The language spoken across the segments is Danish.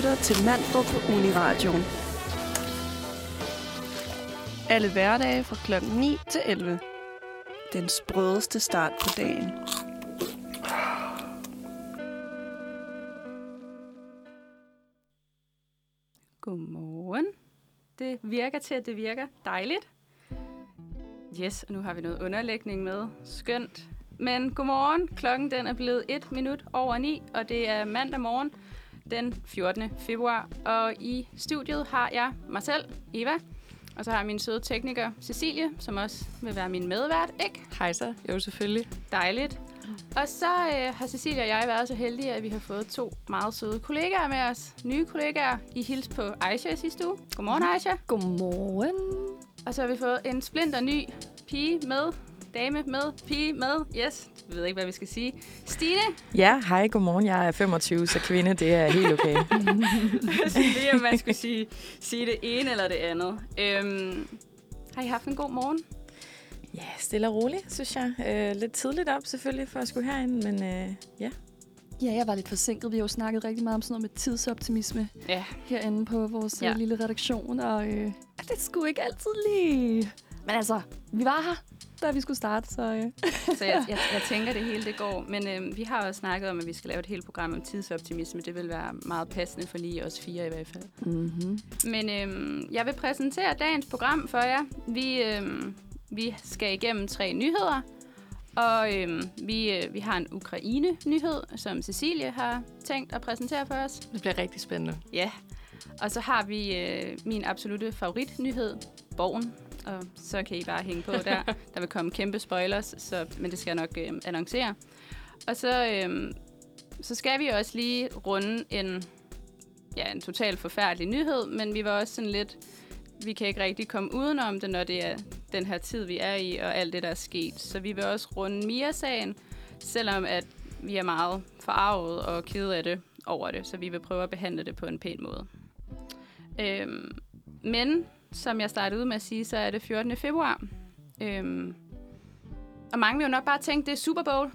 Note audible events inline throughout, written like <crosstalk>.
lytter til Mandrup på Uniradioen. Alle hverdage fra kl. 9 til 11. Den sprødeste start på dagen. Godmorgen. Det virker til, at det virker dejligt. Yes, og nu har vi noget underlægning med. Skønt. Men godmorgen. Klokken den er blevet et minut over 9, og det er mandag morgen den 14. februar. Og i studiet har jeg mig selv, Eva, og så har jeg min søde tekniker, Cecilie, som også vil være min medvært, ikke? Hej så. Jo, selvfølgelig. Dejligt. Og så øh, har Cecilie og jeg været så heldige, at vi har fået to meget søde kollegaer med os. Nye kollegaer. I hils på Aisha i sidste uge. Godmorgen, Aisha. Godmorgen. Og så har vi fået en splinter ny pige med. Dame med. Pige med. Yes. Jeg ved ikke, hvad vi skal sige. Stine. Ja, hej, godmorgen. Jeg er 25, så kvinde, det er helt okay. <laughs> det er, man skulle sige, sige det ene eller det andet. Øhm, har I haft en god morgen? Ja, stille og roligt, synes jeg. Øh, lidt tidligt op selvfølgelig, for at skulle herind, men øh, ja. Ja, jeg var lidt forsinket. Vi har jo snakket rigtig meget om sådan noget med tidsoptimisme Ja. herinde på vores Ja. ja. lille redaktion, og øh, det skulle ikke altid lige. Men altså, vi var her, da vi skulle starte, så øh. <laughs> Så jeg, jeg, jeg tænker, det hele det går. Men øhm, vi har også snakket om, at vi skal lave et helt program om tidsoptimisme. Det vil være meget passende for lige os fire i hvert fald. Mm-hmm. Men øhm, jeg vil præsentere dagens program for jer. Vi, øhm, vi skal igennem tre nyheder. Og øhm, vi, øh, vi har en Ukraine-nyhed, som Cecilie har tænkt at præsentere for os. Det bliver rigtig spændende. Ja. Og så har vi øh, min absolute favoritnyhed, Borgen. Og så kan I bare hænge på der. <laughs> Der vil komme kæmpe spoilers, så, men det skal jeg nok øh, annoncere. Og så, øh, så skal vi også lige runde en, ja, en totalt forfærdelig nyhed, men vi var også sådan lidt, vi kan ikke rigtig komme udenom det, når det er den her tid, vi er i, og alt det, der er sket. Så vi vil også runde Mia-sagen, selvom at vi er meget forarvet og kede af det over det, så vi vil prøve at behandle det på en pæn måde. Øhm, men, som jeg startede ud med at sige, så er det 14. februar. Øhm, og mange vil jo nok bare tænke, det er Super Bowl.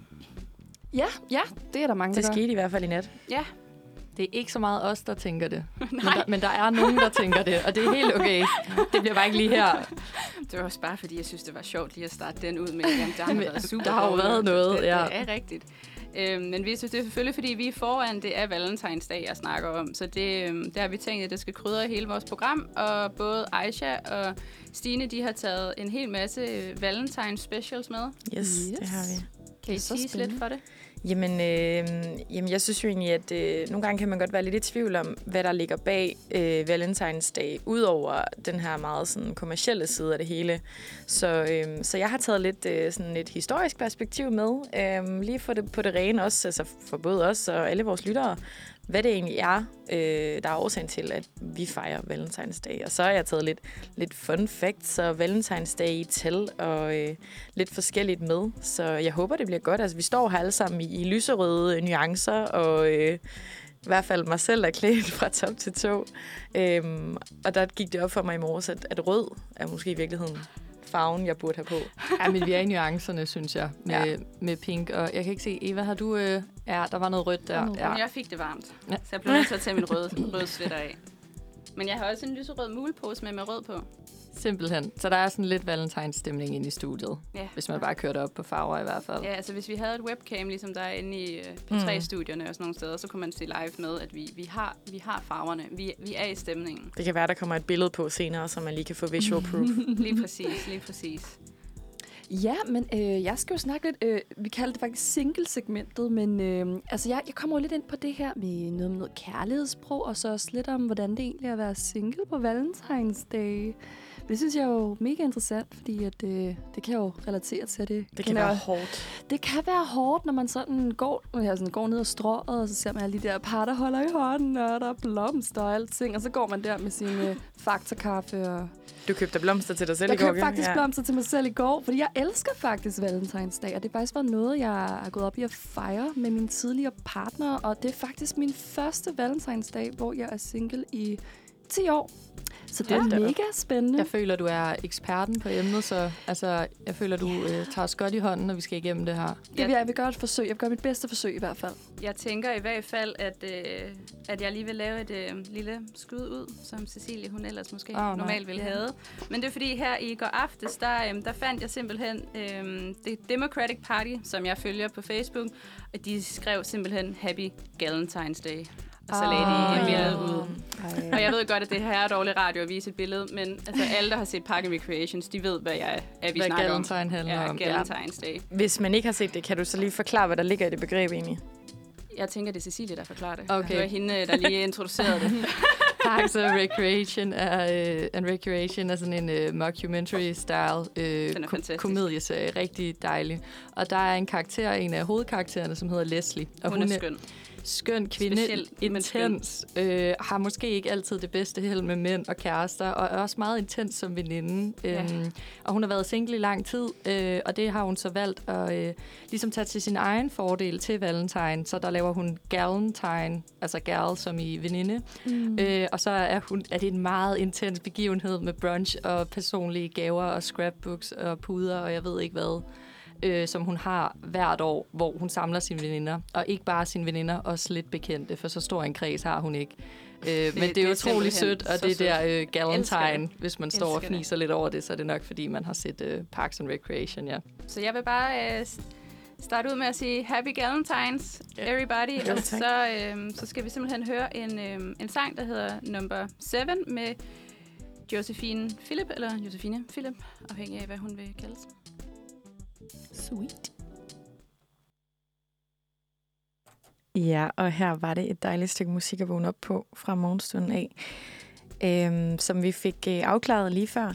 Ja, ja, det er der mange, Det der gør. skete i hvert fald i nat. Ja, Det er ikke så meget os, der tænker det. <laughs> Men nej, der, men der er nogen, der tænker det, og det er helt okay. Det bliver bare ikke lige her. <laughs> det var også bare, fordi jeg synes, det var sjovt lige at starte den ud med, jamen, der har været Super Der har jo Bowl. været noget, det, ja. Det er rigtigt. Øhm, men vi synes, det er selvfølgelig, fordi vi er foran, det er Valentinsdag, jeg snakker om. Så det, øhm, der har vi tænkt, at det skal krydre hele vores program. Og både Aisha og Stine, de har taget en hel masse øh, Valentine specials med. Yes, yes. Det har vi. Kan I Det tease lidt for det? Jamen, øh, jamen, jeg synes jo egentlig, at øh, nogle gange kan man godt være lidt i tvivl om, hvad der ligger bag øh, Valentine's Day, udover den her meget sådan, kommercielle side af det hele. Så, øh, så jeg har taget lidt øh, sådan et historisk perspektiv med, øh, lige for det på det rene også, altså for både os og alle vores lyttere, hvad det egentlig er, øh, der er årsagen til, at vi fejrer Valentine's Day. Og så har jeg taget lidt, lidt fun facts så Valentine's Day i tal og øh, lidt forskelligt med. Så jeg håber, det bliver godt. Altså, vi står her alle sammen i, i lyserøde nuancer, og øh, i hvert fald mig selv er klædt fra top til tå. Øhm, og der gik det op for mig i morges, at, at rød er måske i virkeligheden farven, jeg burde have på. Ja, men vi er i nuancerne, synes jeg, med, ja. med pink. Og jeg kan ikke se, Eva, har du... Øh, ja, der var noget rødt der. Ja. Men jeg fik det varmt, Ja. så jeg blev nødt til at tage min røde, røde sweater af. Men jeg har også en lyserød mulepose med med rød på. Simpelthen. Så der er sådan lidt valentines-stemning inde i studiet. Ja. Hvis man bare kører det op på farver i hvert fald. Ja, altså hvis vi havde et webcam, ligesom der er inde i uh, P3-studierne og sådan nogle steder, så kunne man se live med, at vi, vi, har, vi har farverne. Vi, vi er i stemningen. Det kan være, der kommer et billede på senere, så man lige kan få visual proof. <laughs> Lige præcis, lige præcis. Ja, men øh, jeg skal jo snakke lidt, øh, vi kalder det faktisk single-segmentet, men øh, altså jeg, jeg kommer jo lidt ind på det her med noget med noget kærlighedssprog, og så også lidt om, hvordan det egentlig er at være single på Valentine's Day. Det synes jeg er jo mega interessant, fordi at, øh, det kan jeg jo relatere til. Det, Det kan kender være jeg- hårdt. det kan være hårdt, når man sådan går, jeg sådan går ned ad strået, og så ser man alle de der par, der holder i hånden, og der er blomster og alting, og så går man der med sin øh, faktakaffe og Du købte blomster til dig selv jeg i går, købte ikke? faktisk ja. blomster til mig selv i går, fordi jeg elsker faktisk Valentinsdag, og det er faktisk været noget, jeg er gået op i at fejre med min tidligere partner, og det er faktisk min første Valentinsdag, hvor jeg er single i 10 år. Så det da er mega spændende. Jeg føler, du er eksperten på emnet, så altså, jeg føler, du øh, tager os godt i hånden, når vi skal igennem det her. Jeg vil, jeg vil gøre et forsøg. Jeg vil gøre mit bedste forsøg i hvert fald. Jeg tænker i hvert fald, at, øh, at jeg lige vil lave et øh, lille skud ud, som Cecilie hun ellers måske nej. oh, normalt ville Ja. have. Men det er fordi her i går aftes, der, øh, der fandt jeg simpelthen øh, det Democratic Party, som jeg følger på Facebook, og de skrev simpelthen Happy Galentine's Day. Og så lagde de Ah, et ja. billede ud. Og jeg ved godt, at det her er dårlig radio at vise et billede, men altså, alle, der har set Park Recreations, de ved, hvad, jeg, er, vi Hvad snakker om. Galentine handler Ja, om. Galentine's Day. Hvis man ikke har set det, kan du så lige forklare, hvad der ligger i det begreb egentlig? Jeg tænker, det er Cecilie, der forklarer det. Okay. Det var hende, der lige introducerede det. <laughs> Parks and Recreation er, øh, and Recreation er sådan en øh, mockumentary-style er ko- komedieserie. Rigtig dejlig. Og der er en karakter, en af hovedkaraktererne, som hedder Leslie. Og Hun, hun er skøn. Skøn kvinde, Speciel, men skøn. intens, øh, har måske ikke altid det bedste held med mænd og kærester, og er også meget intens som veninde. Ja. Øhm, og hun har været single i lang tid, øh, og det har hun så valgt at øh, ligesom tage til sin egen fordel til Valentine. Så der laver hun Galentine, altså gal som i veninde. Mm. Øh, og så er, hun, er det en meget intens begivenhed med brunch og personlige gaver og scrapbooks og puder og jeg ved ikke hvad øh, som hun har hvert år, hvor hun samler sine veninder. Og ikke bare sine veninder, også lidt bekendte, for så stor en kreds har hun ikke. Øh, det, men det er det er utrolig sødt, og det der øh, Galentine, hvis man står og Elsker det. fniser lidt over det, så er det nok, fordi man har set øh, Parks and Recreation, ja. Så jeg vil bare øh, starte ud med at sige Happy Galentines, everybody. Jo, og så, øh, så skal vi simpelthen høre en, øh, en sang, der hedder Number 7 med Josephine Philip, eller Josefine Philip, afhængig af, hvad hun vil kaldes. Sweet. Ja, og her var det et dejligt stykke musik at vågne op på fra morgenstunden af. Øhm, som vi fik øh, afklaret lige før,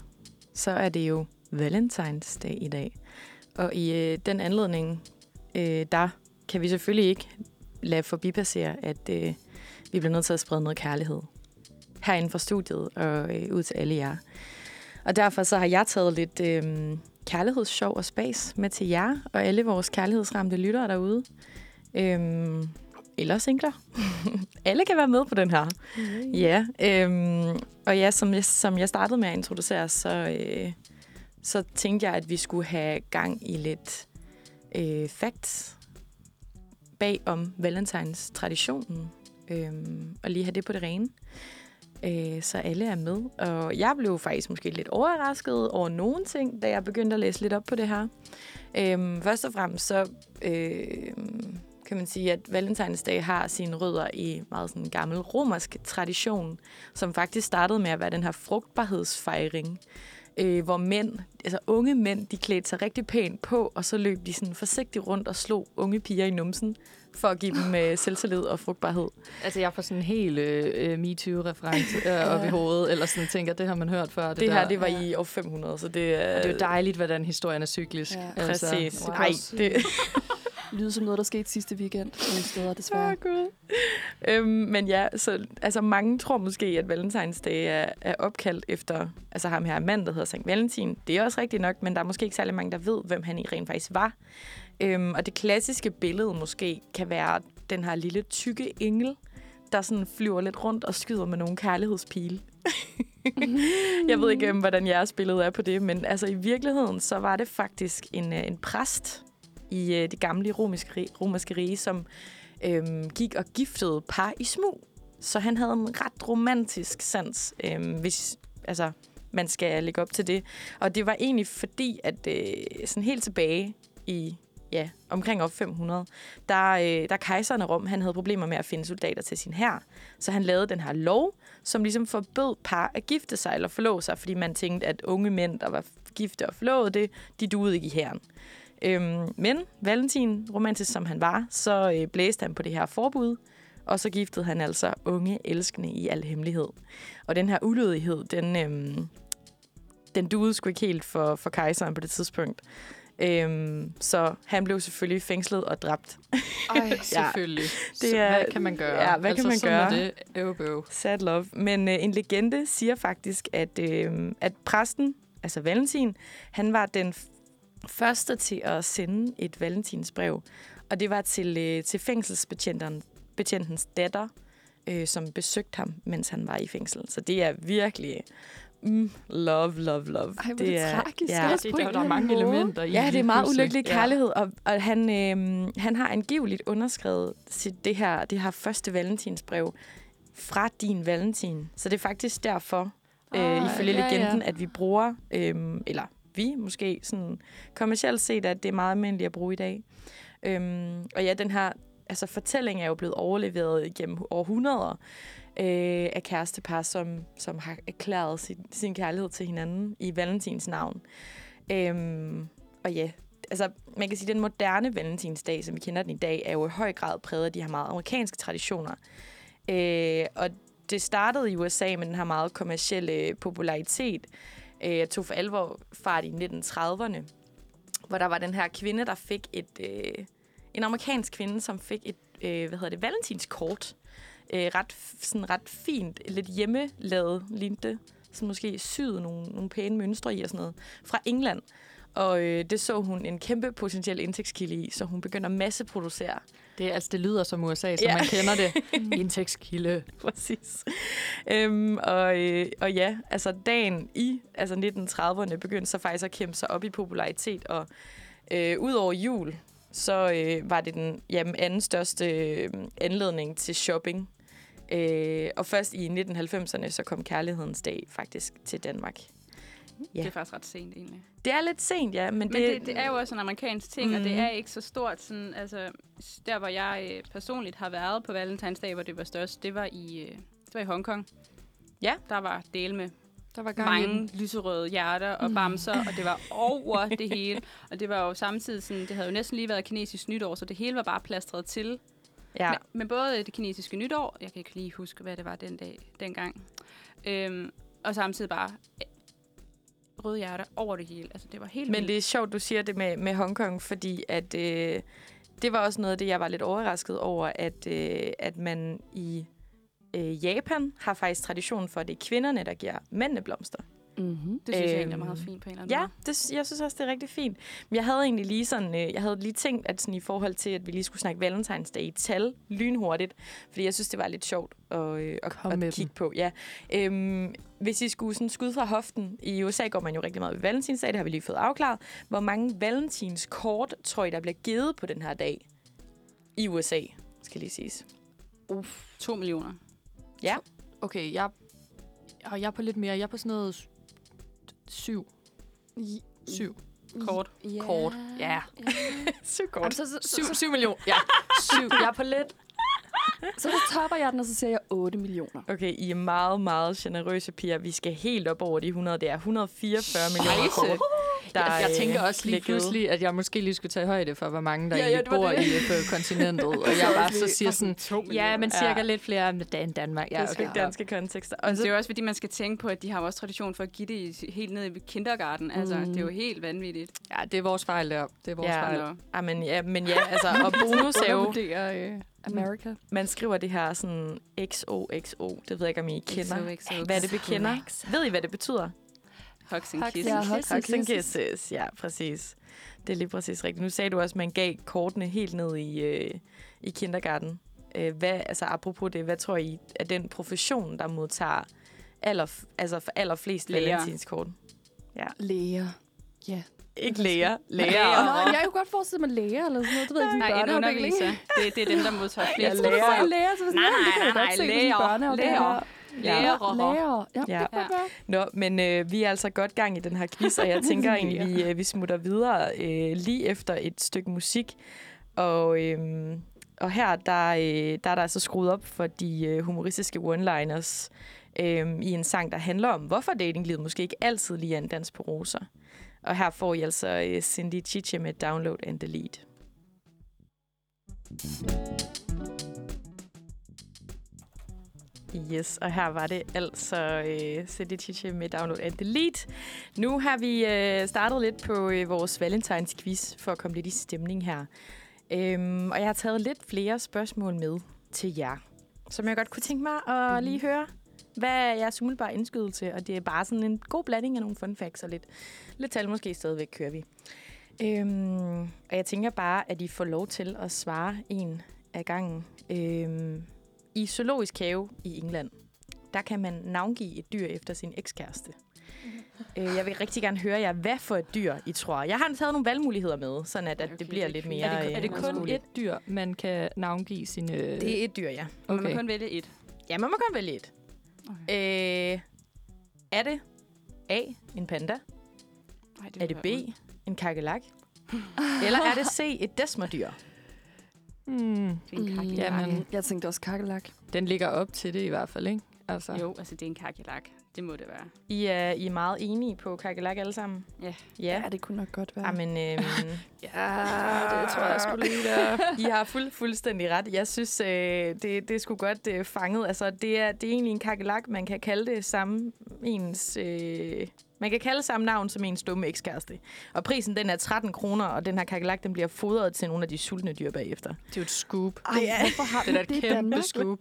så er det jo Valentine's Day i dag. Og i øh, den anledning, øh, der kan vi selvfølgelig ikke lade forbipassere, at øh, vi bliver nødt til at sprede noget kærlighed herinde fra studiet og øh, ud til alle jer. Og derfor så har jeg taget lidt øh, kærlighedssjov og spas med til jer og alle vores kærlighedsramte lyttere derude. Øhm, eller singler. <laughs> Alle kan være med på den her. Ja, øhm, og ja, som jeg, som jeg startede med at introducere, så, øh, så tænkte jeg, at vi skulle have gang i lidt øh, facts bag om Valentines traditionen, øhm, og lige have det på det rene, øh, så alle er med. Og jeg blev faktisk måske lidt overrasket over nogle ting, da jeg begyndte at læse lidt op på det her. Øh, først og fremmest så øh, kan man sige, at Valentinsdag har sine rødder i meget sådan en gammel romersk tradition, som faktisk startede med at være den her frugtbarhedsfejring, øh, hvor mænd, altså unge mænd, de klædte sig rigtig pænt på, og så løb de sådan forsigtigt rundt og slog unge piger i numsen, for at give dem øh, selvtillid og frugtbarhed. Altså, jeg får sådan en helt øh, MeToo-reference øh, op i hovedet, eller sådan tænker, det har man hørt før. Det, Det, det her, der. det var i år 500, så det er... Og det er jo dejligt, hvordan historien er cyklisk. Ja. Præcis. wow. Nej, <laughs> det, Lyder som noget, der skete sidste weekend nogle steder, desværre. Ah, Gud. Øhm, men ja, så altså, mange tror måske, at Valentinsdag er, er opkaldt efter altså ham her mand, der hedder Sankt Valentin. Det er også rigtigt nok, men der er måske ikke særlig mange, der ved, hvem han i rent faktisk var. Øhm, og det klassiske billede måske kan være den her lille tykke engel, der sådan flyver lidt rundt og skyder med nogle kærlighedspile. <laughs> Jeg ved ikke, øhm, hvordan jeres billede er på det, men altså i virkeligheden, så var det faktisk en, øh, en præst i øh, det gamle romerske, rig- romerske rige, som øhm, gik og giftede par i smug. Så han havde en ret romantisk sans, øhm, hvis altså, man skal lægge op til det. Og det var egentlig fordi, at øh, sådan helt tilbage i ja, omkring op 500, der, øh, der kejseren af Rom, han havde problemer med at finde soldater til sin hær. Så han lavede den her lov, som ligesom forbød par at gifte sig eller forlove sig, fordi man tænkte, at unge mænd, der var gifte og forlovede det, de duede ikke i hæren. Øhm, men Valentin, romantisk som han var, så øh, blæste han på det her forbud, og så giftede han altså unge elskende i al hemmelighed. Og den her ulydighed, den, øhm, den duede sgu ikke helt for, for kejseren på det tidspunkt. Øhm, så han blev selvfølgelig fængslet og dræbt. Ej, <laughs> selvfølgelig. det Det er- hvad kan man gøre? ja, hvad kan altså, man sådan er gøre? det. Øv, bøv. Sad love. Men øh, en legende siger faktisk, at, øh, at præsten, altså Valentin, han var den første til at sende et valentinsbrev. Og det var til, øh, til fængselsbetjentens betjentens datter, øh, som besøgte ham, mens han var i fængsel. Så det er virkelig mm, love, love, love. Ej, er det tragisk. Ja, det, der, der er mange måde. elementer i Ja, det er meget pludselig. ulykkelig kærlighed, og, og han, øh, han har angiveligt underskrevet sit, det, her, det her første valentinsbrev fra din valentin. Så det er faktisk derfor, øh, Ah, ifølge ja, ja. legenden, at vi bruger, øh, eller vi måske sådan kommercielt set, at det er meget almindeligt at bruge i dag. Øhm, og ja, den her altså, fortælling er jo blevet overleveret igennem århundreder øh, af kærestepar, som, som har erklæret sin, sin kærlighed til hinanden i Valentins navn. Øhm, og ja, altså man kan sige, at den moderne valentinsdag, som vi kender den i dag, er jo i høj grad præget af de her meget amerikanske traditioner. Øh, og det startede i USA med den her meget kommercielle popularitet. Øh, jeg tog for alvor fart i 1930'erne, hvor der var den her kvinde, der fik et... Øh, en amerikansk kvinde, som fik et, øh, hvad hedder det, valentinskort. Øh, ret, sådan ret fint, lidt hjemmelavet det. Sådan måske syet nogle, nogle pæne mønstre i og sådan noget. Fra England. Og øh, det så hun en kæmpe potentiel indtægtskilde i, så hun begynder at masseproducere. Det, altså, det lyder som USA, som Ja. ja. man kender det. <laughs> Indtægtskilde. Præcis. Øhm, og, øh, og ja, altså dagen i altså 1930'erne begyndte så faktisk at kæmpe sig op i popularitet, og øh, ud over jul, så øh, var det den jamen, anden største øh, anledning til shopping. Øh, og først i 1990'erne, så kom kærlighedens dag faktisk til Danmark. Det er faktisk ret sent, egentlig. Det er lidt sent, ja, men, Men det, det, det er jo også en amerikansk ting, mm. og det Mhm. er ikke så stort. Sådan, altså, der, hvor jeg øh, personligt har været på Valentinsdag, hvor det var størst, det var i, øh, det var i Hongkong. Ja. Der var del med Der var mange lyserøde hjerter og bamser, og det var over det hele. Og det var jo samtidig sådan, det havde jo næsten lige været kinesisk nytår, så det hele var bare plastret til. ja. Med, med både det kinesiske nytår, jeg kan ikke lige huske, hvad det var den dag, dengang, øhm, og samtidig bare øh, røde hjerter over det hele. Altså, det var helt Men vildt. det er sjovt, du siger det med, med Hongkong, fordi at, øh, det var også noget af det, jeg var lidt overrasket over, at, øh, at man i øh, Japan har faktisk tradition for, at det er kvinderne, der giver mændene blomster. Mm-hmm. Det synes jeg egentlig er Øhm, meget fint på en eller anden Ja, måde. det, jeg synes også, det er rigtig fint. Men jeg havde egentlig lige sådan, øh, jeg havde lige tænkt, at sådan i forhold til, at vi lige skulle snakke Valentinsdag i tal lynhurtigt, fordi jeg synes, det var lidt sjovt at, øh, at, Kom at kigge på. Ja. Øhm, hvis I skulle sådan skud fra hoften, i USA går man jo rigtig meget ved Valentinsdag, det har vi lige fået afklaret. Hvor mange valentinskort tror I, der bliver givet på den her dag i USA, skal lige siges? To millioner. Ja. Okay, jeg, og jeg er på lidt mere. Jeg er på sådan noget syv. Syv. Kort. Yeah. Kort. Ja. Syv Jamen, så, så, Syv, så, syv millioner. Ja, syv. Jeg er på lidt. så, så topper jeg den, og så siger jeg 8 millioner. Okay, I er meget, meget generøse piger. Vi skal helt op over de 100. Det er 144 millioner kort. Der, Jeg, jeg øh, tænker også lige givet. pludselig, at jeg måske lige skulle tage højde for, hvor mange der Ja, ja, ja, ja, bor det. i på kontinentet. Og jeg bare så siger sådan, ja, men cirka Ja. lidt flere end Dan- Danmark. Ja, Det er okay. danske kontekster. Og det er jo også, fordi man skal tænke på, at de har også tradition for at give det i, helt ned i kindergarten. Altså, Mm. det er jo helt vanvittigt. Ja, det er vores fejl der. Det er vores Ja. fejl. Ah, men, ja, men ja, altså, og <laughs> bonus er jo, øh, America. man skriver det her sådan XOXO. Det ved jeg ikke, om I kender. XOXO. Hvad er det, vi kender? Ved I, hvad det betyder? Hugs and kisses. Ja, hugs and Hugs and kisses. kisses. Ja, præcis. Det er lige præcis rigtigt. Nu sagde du også, at man gav kortene helt ned i, øh, i kindergarten. Øh, hvad, altså apropos det, hvad tror I er den profession, der modtager aller, altså for allerflest Læger. valentinskort? Læger. Ja. Ikke læger. Læger. Læger. Nå, jeg kunne godt forestille mig læger eller sådan noget. Det ved jeg ikke, Nej, en underviser. Det, det er dem, der modtager Ja, flest. læger. Så læger, så sådan, Nej, ja, nej, nej, er læger. Læger. Ja. Lærer. Læger. Ja, Ja. det kan godt være. Nå, men øh, vi er altså godt gang i den her quiz, og jeg <laughs> tænker egentlig, vi, øh, vi smutter videre øh, lige efter et stykke musik. Og, øh, og her der, øh, der er der altså skruet op for de øh, humoristiske one-liners øh, i en sang, der handler om, hvorfor datinglivet måske ikke altid lige er en dans på roser. Og her får I altså øh, Cindy Chiche med Download and Delete. Yes, og her var det altså øh, Cindy Chiche med Download and Delete. Nu har vi øh, startet lidt på øh, vores Valentines quiz for at komme lidt i stemning her. Øhm, og jeg har taget lidt flere spørgsmål med til jer, som jeg godt kunne tænke mig at lige høre, hvad er jeres umiddelbare indskydelse? Og det er bare sådan en god blanding af nogle fun facts og lidt, lidt tal måske stadigvæk kører vi. Øhm, og jeg tænker bare, at I får lov til at svare en af gangen. Øhm, I Zoologisk Have i England, der kan man navngive et dyr efter sin ekskæreste. <laughs> Øh, jeg vil rigtig gerne høre jer, hvad for et dyr I tror. Jeg har taget nogle valgmuligheder med, sådan at, at Okay, det bliver det lidt mere Er det, er det øh, kun et dyr, man kan navngive sine... Det er et dyr, ja. Okay. Man må kun vælge et. Ja, man må godt vælge et. Okay. Øh, er det A, en panda? Ej, Er det B, en kakelak? Eller er det C, et desmerdyr? Hmm, Det er en kakelak. Jamen. Jeg tænkte også kakkelak. den ligger op til det i hvert fald, ikke? Altså. Jo, altså det er en kakelak. Det må det være. I er, I er meget enige på kakelak alle sammen? Ja. Ja. Ja, det kunne nok godt være. Jamen, <laughs> øhm, Ja, det tror jeg skulle lige der. I har fuld, fuldstændig ret. Jeg synes, øh, det, det er sgu godt øh, fanget. Altså, det er, det er egentlig en kakelak. Man kan kalde det samme ens... Øh, man kan kalde samme navn som ens dumme ekskæreste. Og prisen, den er 13 kroner, og den her kakelak, den bliver fodret til nogle af de sultne dyr bagefter. Det er jo et scoop. Ej, hvorfor har Det er da et kæmpe Danmark? scoop.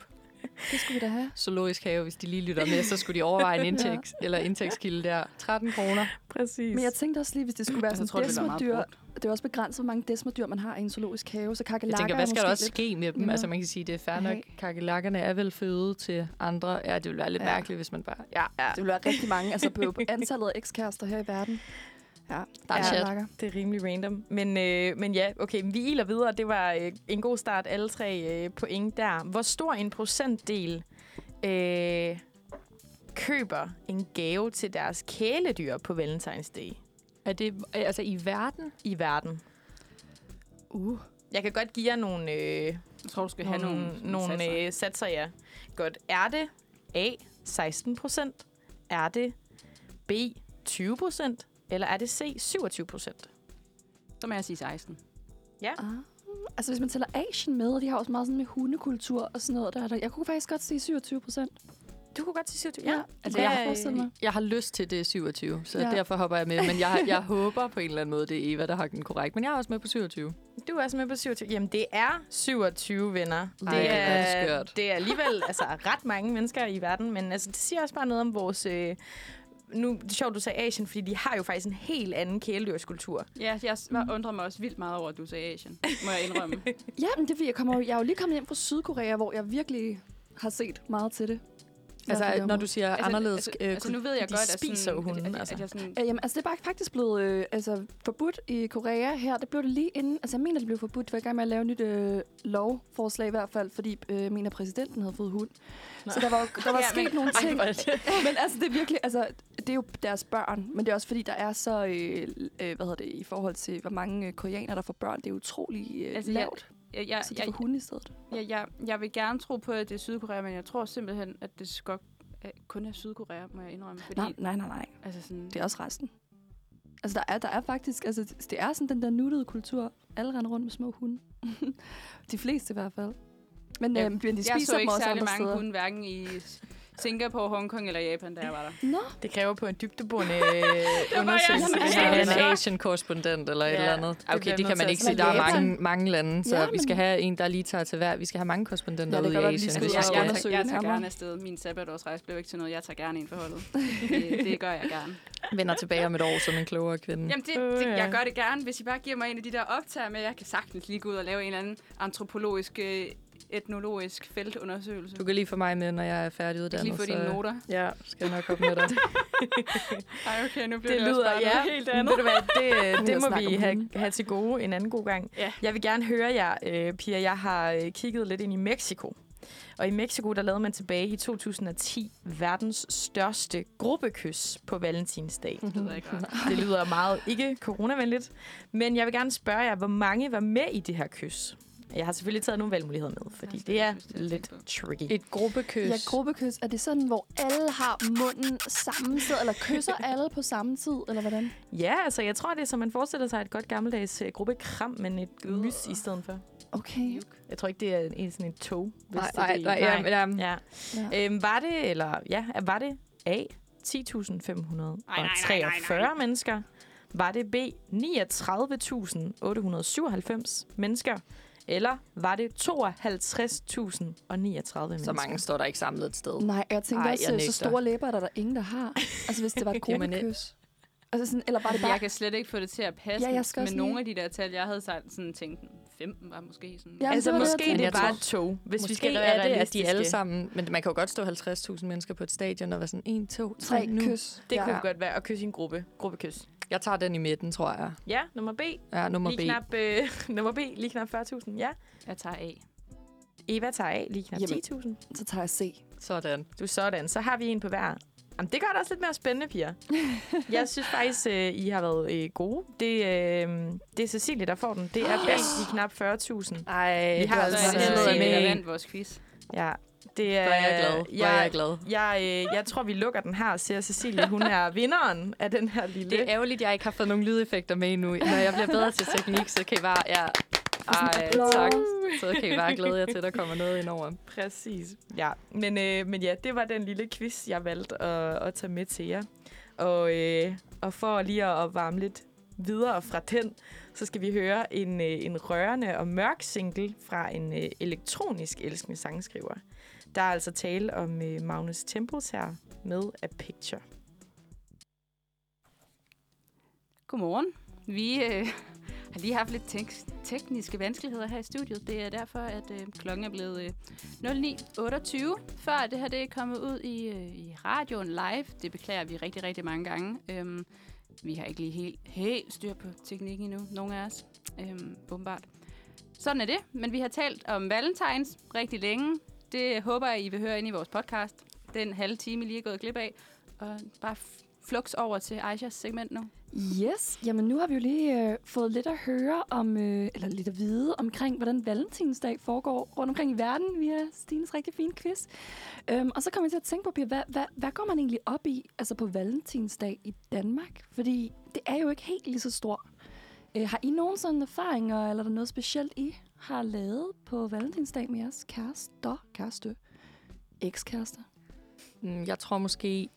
Det skulle vi da have. Zoologisk have, hvis de lige lytter med, så skulle de overveje en <laughs> indtægts, eller indtægtskilde der. 13 kroner. Præcis. Men jeg tænkte også lige, hvis det skulle være sådan jeg tror, det ville meget brugt. Det er også begrænset, hvor mange desmerdyr man har i en zoologisk have, så Jeg kakelakker tænker, hvad skal der også lidt- ske med dem? nemmere. Altså, man kan sige, det er fair nok. Kakelakkerne er vel føde til andre. Ja, det ville være lidt Ja. mærkeligt, hvis man bare... Ja, ja. Det vil være rigtig mange. Altså på på antallet af ekskærester her i verden. Ja, Der er Ja. chat. Det er rimelig random. Men, øh, men ja, okay, vi iler videre. Det var øh, en god start, alle tre øh, point der. Hvor stor en procentdel øh, køber en gave til deres kæledyr på Valentine's Day Er det altså i verden? i verden? Uh. Jeg kan godt give jer nogle, øh, Jeg tror, du skal have nogle, nogle, nogle satser. øh, satser, ja. Godt. Er det A, 16 procent? Er det B, 20 procent? Eller er det C, 27 procent? Så må jeg sige 16. Ah. Altså hvis man tæller Asien med, og de har også meget sådan med hundekultur og sådan noget. Der, er der, jeg kunne faktisk godt sige 27 procent. Du kunne godt sige 27. Ja, altså jeg har mig. Jeg har lyst til, det er 27, så Ja. ja. derfor hopper jeg med. Men jeg, jeg håber på en eller anden måde, det er Eva, der har den korrekt. Men jeg er også med på 27. Du er også med på 27. Jamen, det er 27 venner. Ej, det, er det er, skørt. det er alligevel altså, ret mange mennesker i verden, men altså, det siger også bare noget om vores... Øh, nu det er sjovt, du sagde Asien, fordi de har jo faktisk en helt anden kæledyrskultur. Ja, jeg var, undrer mig også vildt meget over, at du sagde Asien. Må jeg indrømme. <laughs> Ja, men det er fordi, jeg, kommer, jeg er jo lige kommet hjem fra Sydkorea, hvor jeg virkelig har set meget til det. Altså, når du siger altså, anderledes... Altså, øh, altså, nu ved jeg de godt, at, spiser sådan, hunden, at, at, altså. at jeg sådan, Jamen, altså, det er bare faktisk blevet øh, altså, forbudt i Korea her. Det blev det lige inden. Altså, jeg mener, det blev forbudt. Det var i gang med at lave et nyt øh, lovforslag i hvert fald, fordi øh, jeg mener, præsidenten havde fået hund. Nå. Så der var, der var <laughs> Ja, sket men- nogle Ej, ting. det- <laughs> men altså, det er virkelig, altså, det er jo deres børn, men det er også fordi, der er så, øh, øh, hvad hedder det, i forhold til, hvor mange øh, koreanere, der får børn, det er utrolig øh, Altså, altså, jeg- lavt. Jeg, jeg, så de jeg, får hunde i stedet. jeg, jeg, jeg vil gerne tro på, at det er Sydkorea, men jeg tror simpelthen, at det skal at kun er Sydkorea, må jeg indrømme. Fordi, Nej, nej, nej, nej. Altså sådan, Det er også resten. Altså, der er, der er faktisk, altså, det er sådan den der nuttede kultur. Alle render rundt med små hunde. <laughs> de fleste i hvert fald. Men, Ja, ja, øh, men de jeg spiser så dem ikke også særlig mange steder. hunde, hverken i Singapore, Hongkong eller Japan, da jeg var der. Nå, Det kræver på en dybdeborende <laughs> øh, undersøgelse. hvis man en Asian-korrespondent eller et Ja, eller andet. det Okay, det kan man ikke at sige. Der er mange, mange lande, så Ja, vi skal have en, der lige tager til hver. Vi skal have mange korrespondenter Ja, det ude i Asien. hvis jeg, skal. jeg, undersøge jeg tager gerne afsted. Min sabbatårsrejse blev ikke til noget. Jeg tager gerne en for holdet. Det, det gør jeg gerne. <laughs> Vender tilbage om et år som en klogere kvinde. Jamen, det, Øh, det, jeg gør det gerne, hvis I bare giver mig en af de der optager med. Jeg kan sagtens lige gå ud og lave en eller anden antropologisk, øh, etnologisk feltundersøgelse. Du kan lige få mig med, når jeg er Jeg færdiguddannet. kan lige få dine så- noter. Ja, skal jeg nok komme med dig. <laughs> Ej, okay, nu bliver Det det, også lyder, bare ja. helt andet. Ved du hvad, det, <laughs> det må vi have, have til gode en anden god gang. Ja. Jeg vil gerne høre jer, øh, Pia. Jeg har øh, kigget lidt ind i Mexico. Og i Mexico, der lavede man tilbage i 2010 verdens største gruppekys på valentinsdag. Det jeg ikke. Det lyder meget ikke coronavenligt. Men jeg vil gerne spørge jer, hvor mange var med i det her kys? Jeg har selvfølgelig taget nogle valgmuligheder med, fordi det er er lidt tricky. Et gruppekys. ja, gruppekys. Er det sådan, hvor alle har munden sammensiddet, eller kysser <laughs> alle på samme tid, eller hvordan? Ja, altså jeg tror, det er som man forestiller sig et godt gammeldags øh, gruppekram, men et Øh. mys i stedet for. Okay. Jeg tror ikke, det er en sådan et tog. hvis Nej, det er nej, det. nej. Um, Ja. Ja. Øhm, var det, eller ja, var det A, 10.543 mennesker? Var det B, 39.897 mennesker? Eller var det 52.039 mennesker? så mange står der ikke samlet et sted. Nej, jeg tænkte Ej, også, jeg øh, så store læber er der, der ingen, der har. Altså, hvis det var et <laughs> gruppekys. Altså sådan, eller var det bare... Jeg kan slet ikke få det til at passe Ja, jeg skal med nogle af de der tal. Jeg havde sådan tænkt fem var måske sådan. Ja, altså, det måske det er bare et tog, hvis Måske vi skal er være det, at de alle sammen... Men man kan jo godt stå 50.000 mennesker på et stadion og være sådan 1, 2, 3 Tre nu. kys. Det ja. kunne godt være at kysse i en gruppe. Gruppekys. Jeg tager den i midten, tror jeg. Ja, nummer B. Ja, nummer Lige B. knap, øh, <laughs> nummer B, lige knap 40.000. Ja. Jeg tager A. Eva tager A, lige knap Jamen. 10.000. Så tager jeg C. Sådan. Du sådan. Så har vi en på hver. Jamen, det gør det også lidt mere spændende, piger. <laughs> Jeg synes faktisk, øh, I har været øh, gode. Det, øh, det er Cecilie, der får den. Det er bedst i knap 40.000. Ej, Vi har Så altså Cecilie, med der vandt vores quiz. Ja, det er... Hvor er jeg glad. Hvor er jeg glad. Jeg, øh, jeg tror, vi lukker den her og ser Cecilie. Hun er <laughs> vinderen af den her lille... Det er ærgerligt, at jeg ikke har fået nogle lydeffekter med endnu. Når jeg bliver bedre til teknik, så kan I bare... Ja, ej, tak. Så kan I bare glæde jer til, at der kommer noget ind over. Præcis. Ja, men, øh, men ja, det var den lille quiz, jeg valgte at, at tage med til jer. Og, øh, og for lige at, varme lidt videre fra den, så skal vi høre en, øh, en rørende og mørk single fra en øh, elektronisk elskende sangskriver. Der er altså tale om øh, Magnus Tempels her med A Picture. Godmorgen. Vi øh, har lige haft lidt tek- tekniske vanskeligheder her i studiet. Det er derfor, at øh, klokken er blevet øh, 09.28, før det her det er kommet ud i, øh, i radioen live. Det beklager vi rigtig, rigtig mange gange. Øhm, vi har ikke lige helt, helt styr på teknikken endnu, nogen af os. Øhm, åbenbart. Sådan er det, men vi har talt om Valentines rigtig længe. Det håber jeg, I vil høre ind i vores podcast. Den halve time, I lige er gået glip af. Og bare f- flux over til Aishas segment nu. Yes, jamen nu har vi jo lige øh, fået lidt at høre om, øh, eller lidt at vide omkring, hvordan Valentinsdag foregår rundt omkring i verden via Stines rigtig fine quiz. Øhm, og så kommer jeg til at tænke på, Pia, hvad, hvad, hvad går man egentlig op i altså på Valentinsdag i Danmark? Fordi det er jo ikke helt lige så stort. Øh, har I nogen sådan erfaringer, eller er der noget specielt, I har lavet på Valentinsdag med jeres kærester, kæreste, ekskærester? Mm, jeg tror måske...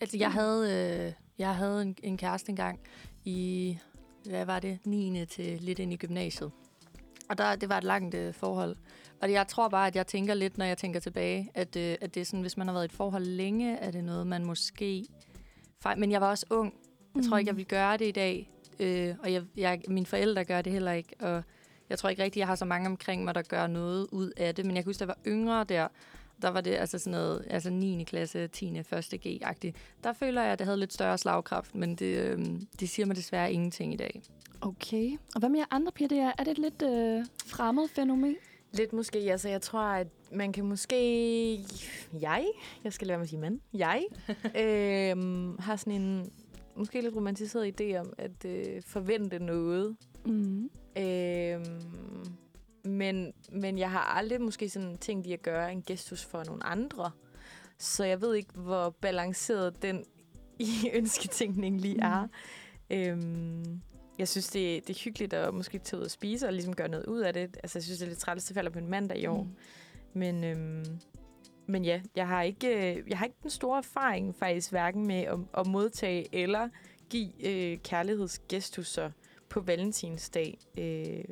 Altså, jeg havde, øh, jeg havde en, en kæreste engang i, hvad var det, 9. til lidt ind i gymnasiet. Og der, det var et langt øh, forhold. Og jeg tror bare, at jeg tænker lidt, når jeg tænker tilbage, at, øh, at det er sådan, hvis man har været i et forhold længe, er det noget, man måske... Fej- Men jeg var også ung. Jeg tror ikke, jeg vil gøre det i dag. Øh, og jeg, jeg, mine forældre gør det heller ikke. Og jeg tror ikke rigtigt, jeg har så mange omkring mig, der gør noget ud af det. Men jeg kan huske, da jeg var yngre der, der var det altså sådan noget, altså 9. klasse, 10. 1. G-agtigt. Der føler jeg, at det havde lidt større slagkraft, men det, øh, det siger mig desværre ingenting i dag. Okay. Og hvad med jer andre? Det er, er det et lidt øh, fremmed fænomen? Lidt måske, altså jeg tror, at man kan måske... Jeg, jeg skal lade mig at sige mand, jeg <laughs> øhm, har sådan en måske lidt romantiseret idé om at øh, forvente noget. Mm. Øhm, men, men jeg har aldrig måske sådan tænkt i at gøre en gestus for nogle andre. Så jeg ved ikke, hvor balanceret den i <laughs> ønsketænkning lige er. Mm. Øhm, jeg synes, det, det er hyggeligt at måske tage ud og spise og ligesom gøre noget ud af det. Altså, jeg synes, det er lidt træls, det falder på en mandag i år. Mm. Men, øhm, men ja, jeg har, ikke, øh, jeg har ikke den store erfaring faktisk, hverken med at, at modtage eller give øh, kærlighedsgestusser på valentinsdag. Øh,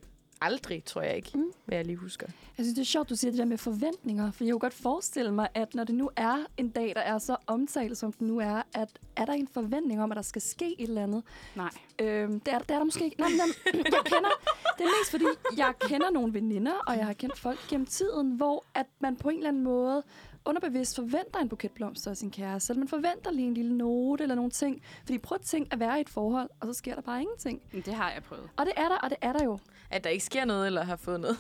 aldrig, tror jeg ikke, Mm. hvad jeg lige husker. Jeg synes, det er sjovt, du siger det der med forventninger, for jeg kunne godt forestille mig, at når det nu er en dag, der er så omtalt, som den nu er, at er der en forventning om, at der skal ske et eller andet? Nej. Øhm, det, er, det er der måske ikke. Nej, men jeg kender, det er mest fordi, jeg kender nogle veninder, og jeg har kendt folk gennem tiden, hvor at man på en eller anden måde underbevidst forventer en buket blomster af sin kæreste, eller man forventer lige en lille note eller nogle ting. Fordi prøv at tænke at være i et forhold, og så sker der bare ingenting. Men det har jeg prøvet. Og det er der, og det er der jo. At der ikke sker noget, eller har fået noget.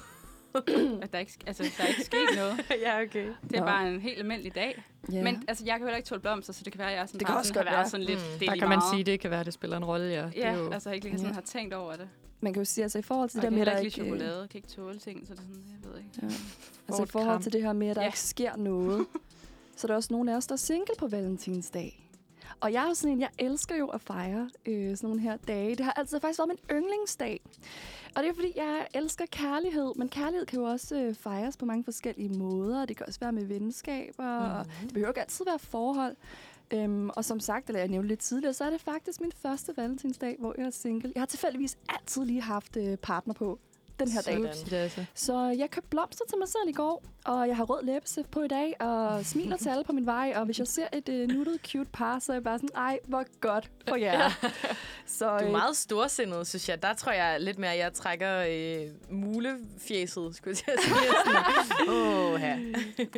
At der ikke, altså, der er ikke sket noget. <laughs> ja, okay. Det er Nå. bare en helt almindelig dag. Ja. Men altså, jeg kan heller ikke tåle blomster, så det kan være, at jeg sådan Det kan bare også sådan godt har været være. sådan lidt, Mm. det er Der kan man meget. sige, det kan være, at det spiller en rolle, ja. det Ja, er jo, altså ikke lige sådan Ja. har tænkt over det. man kan jo sige, altså i forhold til Og det der er med, at der ikke ikke... øh, chokolade. Jeg kan ikke tåle ting, så det er sådan, jeg ved ikke. Ja. Altså i forhold kram. til det her med, at der Ja. ikke sker noget, <laughs> så er der også nogle af os, der er single på valentinsdag. Og jeg er jo sådan en, jeg elsker jo at fejre øh, sådan nogle her dage. Det har altid faktisk været min yndlingsdag. Og det er fordi, jeg elsker kærlighed. Men kærlighed kan jo også øh, fejres på mange forskellige måder. Det kan også være med venskaber. Mm. Og det behøver ikke altid være forhold. Øhm, og som sagt, eller jeg nævnte lidt tidligere, så er det faktisk min første valentinsdag, hvor jeg er single. Jeg har tilfældigvis altid lige haft øh, partner på. Den her dag. Så jeg købte blomster til mig selv i går, og jeg har rød læbestift på i dag, og smiler til alle på min vej. Og hvis jeg ser et uh, nuttet, cute par, så er jeg bare sådan, ej, hvor godt for jer. <laughs> så, Du er øh, meget storsindet, synes jeg. Der tror jeg lidt mere, at jeg trækker øh, mulefjæset, skulle jeg sige. <laughs> Åh, her.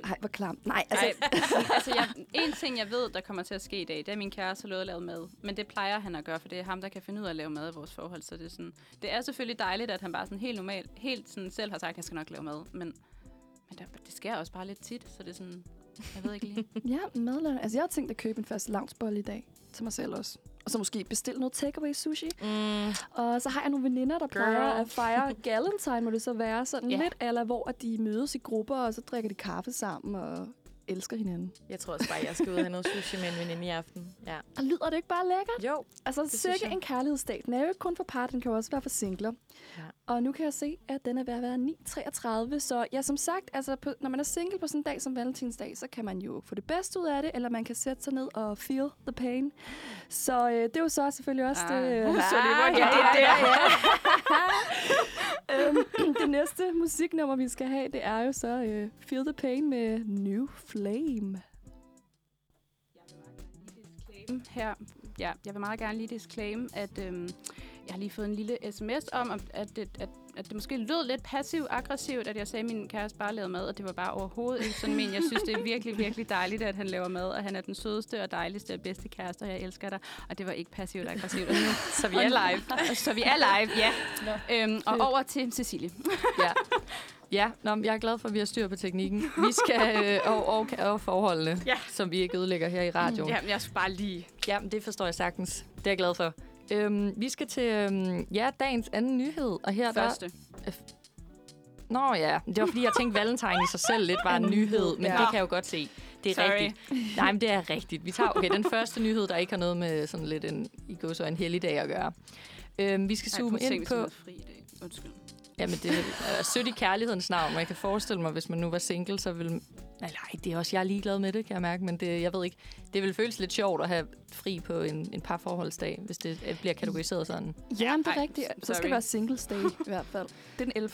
Ej, hvor klamt. Nej, altså, Altså, <laughs> altså jeg, en ting, jeg ved, der kommer til at ske i dag, det er, at min kæreste har lovet at lave mad. Men det plejer han at gøre, for det er ham, der kan finde ud af at lave mad i vores forhold. Så det er, sådan, det er selvfølgelig dejligt, at han bare sådan helt normalt, helt sådan selv har sagt, at jeg skal nok lave mad. Men, men der, det sker også bare lidt tit, så det er sådan, jeg ved ikke lige. <laughs> ja, madlavning. Altså, jeg har tænkt at købe en fast lavnsbolle i dag til mig selv også. Og så måske bestille noget takeaway sushi. Mm, Og så har jeg nogle veninder, der plejer Girl. at fejre <laughs> Galentine, må det så være sådan yeah. lidt eller hvor at de mødes i grupper, og så drikker de kaffe sammen og elsker hinanden. jeg tror også bare, jeg skal ud og have noget sushi med en veninde i aften. Ja. Og lyder det ikke bare lækkert? Jo. Altså, jeg. en kærlighedsdag. Den er jo ikke kun for par, den kan jo også være for singler. Ja. Og nu kan jeg se, at den er ved at være 9.33. Så ja, som sagt, altså, på, når man er single på sådan en dag som Valentinsdag, så kan man jo få det bedste ud af det, eller man kan sætte sig ned og feel the pain. Så øh, det er jo så selvfølgelig også Ah. det... Uh, så det var ikke det der. <laughs> øhm, det næste musiknummer, vi skal have, det er jo så øh, Feel the Pain med New Flame. her. Ja, jeg vil meget gerne lige disclaim, at øhm, jeg har lige fået en lille sms om, at, at, det, at, at det måske lød lidt passiv-aggressivt, at jeg sagde, at min kæreste bare lavede mad, og det var bare overhovedet ikke sådan men. Jeg synes, det er virkelig, virkelig dejligt, at han laver mad, og han er den sødeste og dejligste og bedste kæreste, og jeg elsker dig. Og det var ikke passivt-aggressivt. Og <laughs> nu, Så vi er live. så vi er live, ja. Øhm, og over til Cecilie. <laughs> Ja. Ja, nå, men jeg er glad for, at vi har styr på teknikken. Vi skal øh, og, og, og forholdene, Ja. som vi ikke ødelægger her i radioen. Ja, jeg skulle bare lige... Ja, men det forstår jeg sagtens. Det er jeg glad for. Øhm, vi skal til øhm, ja, dagens anden nyhed. Og her Første. Der, Nå ja, det var fordi, jeg tænkte, Valentine i sig selv lidt var en nyhed. Men Ja. det kan jeg jo godt se. Det er Sorry. rigtigt. Nej, men det er rigtigt. Vi tager okay, den første nyhed, der ikke har noget med sådan lidt en, i går så en heldig dag at gøre. Øhm, vi skal Ej, zoome ind på... jeg havde fri i dag. Undskyld. Jamen, det er sødt i kærlighedens navn, og jeg kan forestille mig, hvis man nu var single, så ville... Nej, nej, det er også, jeg er ligeglad med det, kan jeg mærke, men det, jeg ved ikke, det vil føles lidt sjovt at have fri på en, en parforholdsdag, hvis det bliver kategoriseret sådan. Ja, men det er Ej, rigtigt. Så skal sorry. det være singles day i hvert fald. Den 11.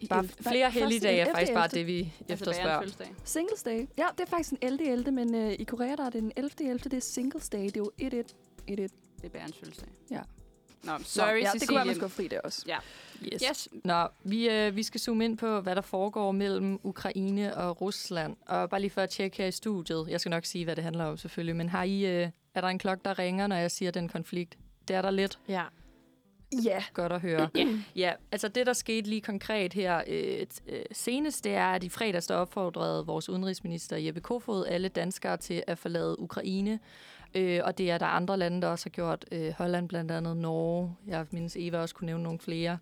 i Bare 11. flere helligdage er faktisk 11. bare det, vi Altså, er efterspørger. Singles day. Ja, det er faktisk en 11. 11. Men øh, i Korea der er det den 11. 11. Det er singles day. Det er jo 1-1. 1-1. Det er Bærens fødselsdag. Ja. Nå, Nå, sorry, ja, Cecilie. det kunne være, man skulle fri det også. Ja. Yes. Yes. Nå, vi, øh, vi skal zoome ind på, hvad der foregår mellem Ukraine og Rusland. Og bare lige for at tjekke her i studiet, jeg skal nok sige, hvad det handler om selvfølgelig, men har I, øh, er der en klokke, der ringer, når jeg siger den konflikt? Det er der lidt Ja. Ja. godt at høre. Ja. ja, altså det, der skete lige konkret her øh, t- øh, senest, det er, at i fredags der opfordrede vores udenrigsminister Jeppe Kofod alle danskere til at forlade Ukraine. Øh, og det er der andre lande, der også har gjort. Øh, Holland blandt andet, Norge. Jeg mindes Eva også kunne nævne nogle flere.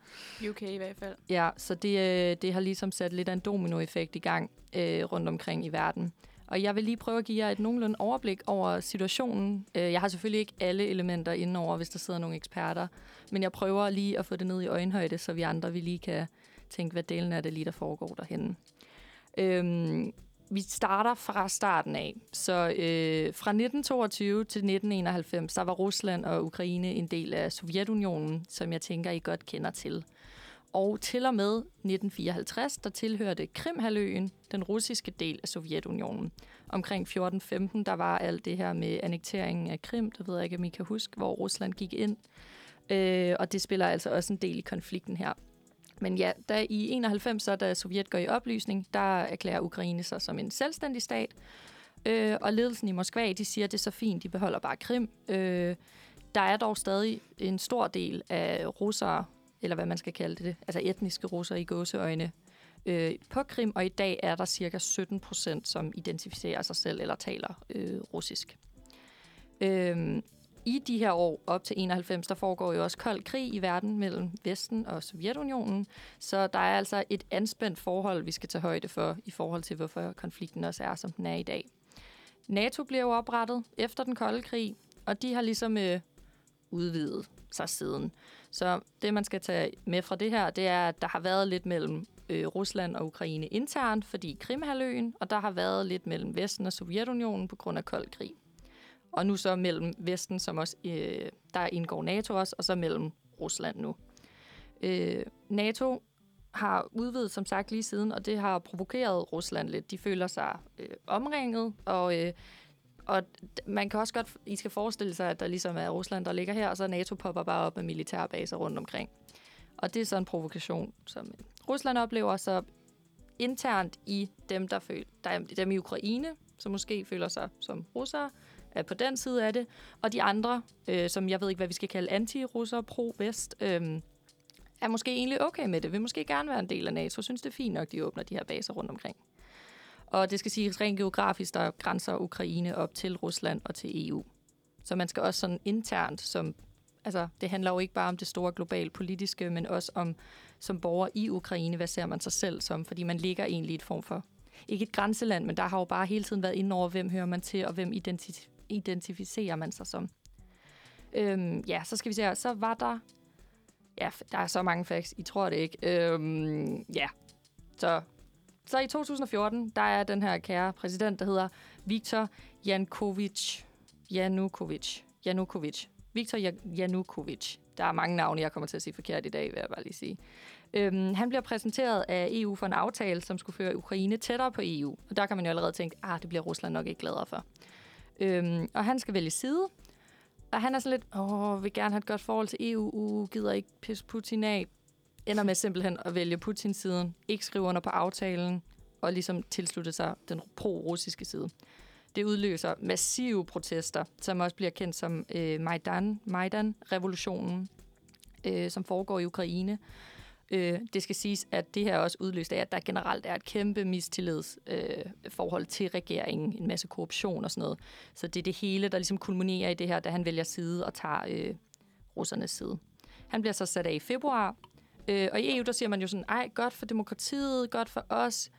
UK i hvert fald. Ja, så det, øh, det har ligesom sat lidt af en dominoeffekt i gang øh, rundt omkring i verden. Og jeg vil lige prøve at give jer et nogenlunde overblik over situationen. Øh, Jeg har selvfølgelig ikke alle elementer indenover, hvis der sidder nogle eksperter. Men jeg prøver lige at få det ned i øjenhøjde, så vi andre vi lige kan tænke, hvad delen af det lige, der foregår derhenne. Øhm, vi starter fra starten af. Så øh, fra 1922 til 1991, der var Rusland og Ukraine en del af Sovjetunionen, som jeg tænker, I godt kender til. Og til og med 1954, der tilhørte Krimhaløen den russiske del af Sovjetunionen. Omkring 14-15, der var alt det her med annekteringen af Krim, det ved jeg ikke, om I kan huske, hvor Rusland gik ind. Øh, og det spiller altså også en del i konflikten her. Men ja, da i 91, så da Sovjet går i opløsning, der erklærer Ukraine sig som en selvstændig stat. Øh, og ledelsen i Moskva, de siger, at det er så fint, de beholder bare Krim. Øh, der er dog stadig en stor del af russere, eller hvad man skal kalde det, altså etniske russere i gåseøjne, øh, på Krim, og i dag er der cirka 17 procent, som identificerer sig selv eller taler øh, russisk. Øh, i de her år op til 91, der foregår jo også kold krig i verden mellem Vesten og Sovjetunionen, så der er altså et anspændt forhold, vi skal tage højde for, i forhold til, hvorfor konflikten også er, som den er i dag. NATO bliver jo oprettet efter den kolde krig, og de har ligesom øh, udvidet sig siden. Så det, man skal tage med fra det her, det er, at der har været lidt mellem øh, Rusland og Ukraine internt, fordi Krimhaløen, og der har været lidt mellem Vesten og Sovjetunionen på grund af kold krig. Og nu så mellem Vesten, som også, øh, der indgår NATO også, og så mellem Rusland nu. Øh, NATO har udvidet, som sagt, lige siden, og det har provokeret Rusland lidt. De føler sig øh, omringet, og, øh, og man kan også godt, I skal forestille sig, at der ligesom er Rusland, der ligger her, og så NATO popper bare op med militærbaser rundt omkring. Og det er så en provokation, som Rusland oplever, så internt i dem, der føler, der dem i Ukraine, som måske føler sig som russere, er på den side af det, og de andre, øh, som jeg ved ikke, hvad vi skal kalde anti-russer, pro-vest, øh, er måske egentlig okay med det, vil måske gerne være en del af NATO, synes det er fint nok, de åbner de her baser rundt omkring. Og det skal siges rent geografisk, der grænser Ukraine op til Rusland og til EU. Så man skal også sådan internt, som, altså det handler jo ikke bare om det store globale politiske, men også om som borger i Ukraine, hvad ser man sig selv som, fordi man ligger egentlig i et form for, ikke et grænseland, men der har jo bare hele tiden været inde over, hvem hører man til, og hvem identif- identificerer man sig som. Øhm, ja, så skal vi se her. Så var der Ja, der er så mange facts. I tror det ikke. Øhm, ja. Så, så i 2014, der er den her kære præsident, der hedder Viktor Jankovic. Janukovic. Janukovic. Viktor Janukovic. Der er mange navne, jeg kommer til at sige forkert i dag, vil jeg bare lige sige. Øhm, han bliver præsenteret af EU for en aftale, som skulle føre Ukraine tættere på EU. Og der kan man jo allerede tænke, ah, det bliver Rusland nok ikke gladere for. Øhm, og han skal vælge side, og han er sådan lidt, åh, vil gerne have et godt forhold til EU, uh, gider ikke pisse Putin af. Ender med simpelthen at vælge Putins siden, ikke skrive under på aftalen, og ligesom tilslutte sig den pro-russiske side. Det udløser massive protester, som også bliver kendt som øh, Majdan, Majdan-revolutionen, øh, som foregår i Ukraine. Øh, det skal siges, at det her også udløst af, at der generelt er et kæmpe mistillidsforhold øh, til regeringen, en masse korruption og sådan noget. Så det er det hele, der ligesom kulminerer i det her, da han vælger side og tager øh, russernes side. Han bliver så sat af i februar, øh, og i EU, der siger man jo sådan, ej, godt for demokratiet, godt for os.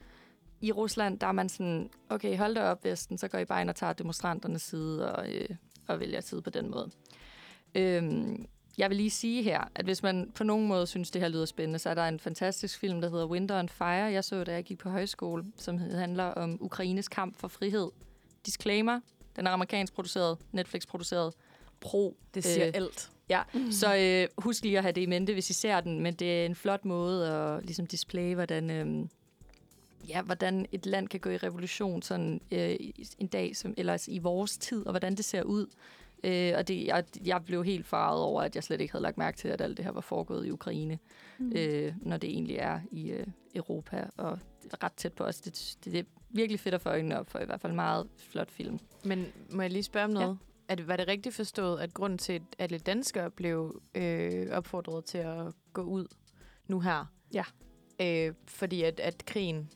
I Rusland, der er man sådan, okay, hold da op, Vesten, så går I bare ind og tager demonstranternes side og, øh, og vælger side på den måde. Øhm, jeg vil lige sige her, at hvis man på nogen måde synes, det her lyder spændende, så er der en fantastisk film, der hedder Winter on Fire, jeg så, da jeg gik på højskole, som handler om Ukraines kamp for frihed. Disclaimer, den er amerikansk produceret, Netflix produceret, pro. Det siger øh, alt. Ja, mm. så øh, husk lige at have det i mente, hvis I ser den, men det er en flot måde at ligesom display, hvordan, øh, ja, hvordan et land kan gå i revolution sådan øh, en dag, som, eller i vores tid, og hvordan det ser ud. Øh, og det, jeg, jeg blev helt farvet over, at jeg slet ikke havde lagt mærke til, at alt det her var foregået i Ukraine, mm. øh, når det egentlig er i øh, Europa og ret tæt på os. Det, det, det er virkelig fedt at få øjnene op for, i hvert fald meget flot film. Men må jeg lige spørge om noget? Ja. Det, var det rigtigt forstået, at grunden til, at alle danskere blev øh, opfordret til at gå ud nu her? Ja. Øh, fordi at, at krigen,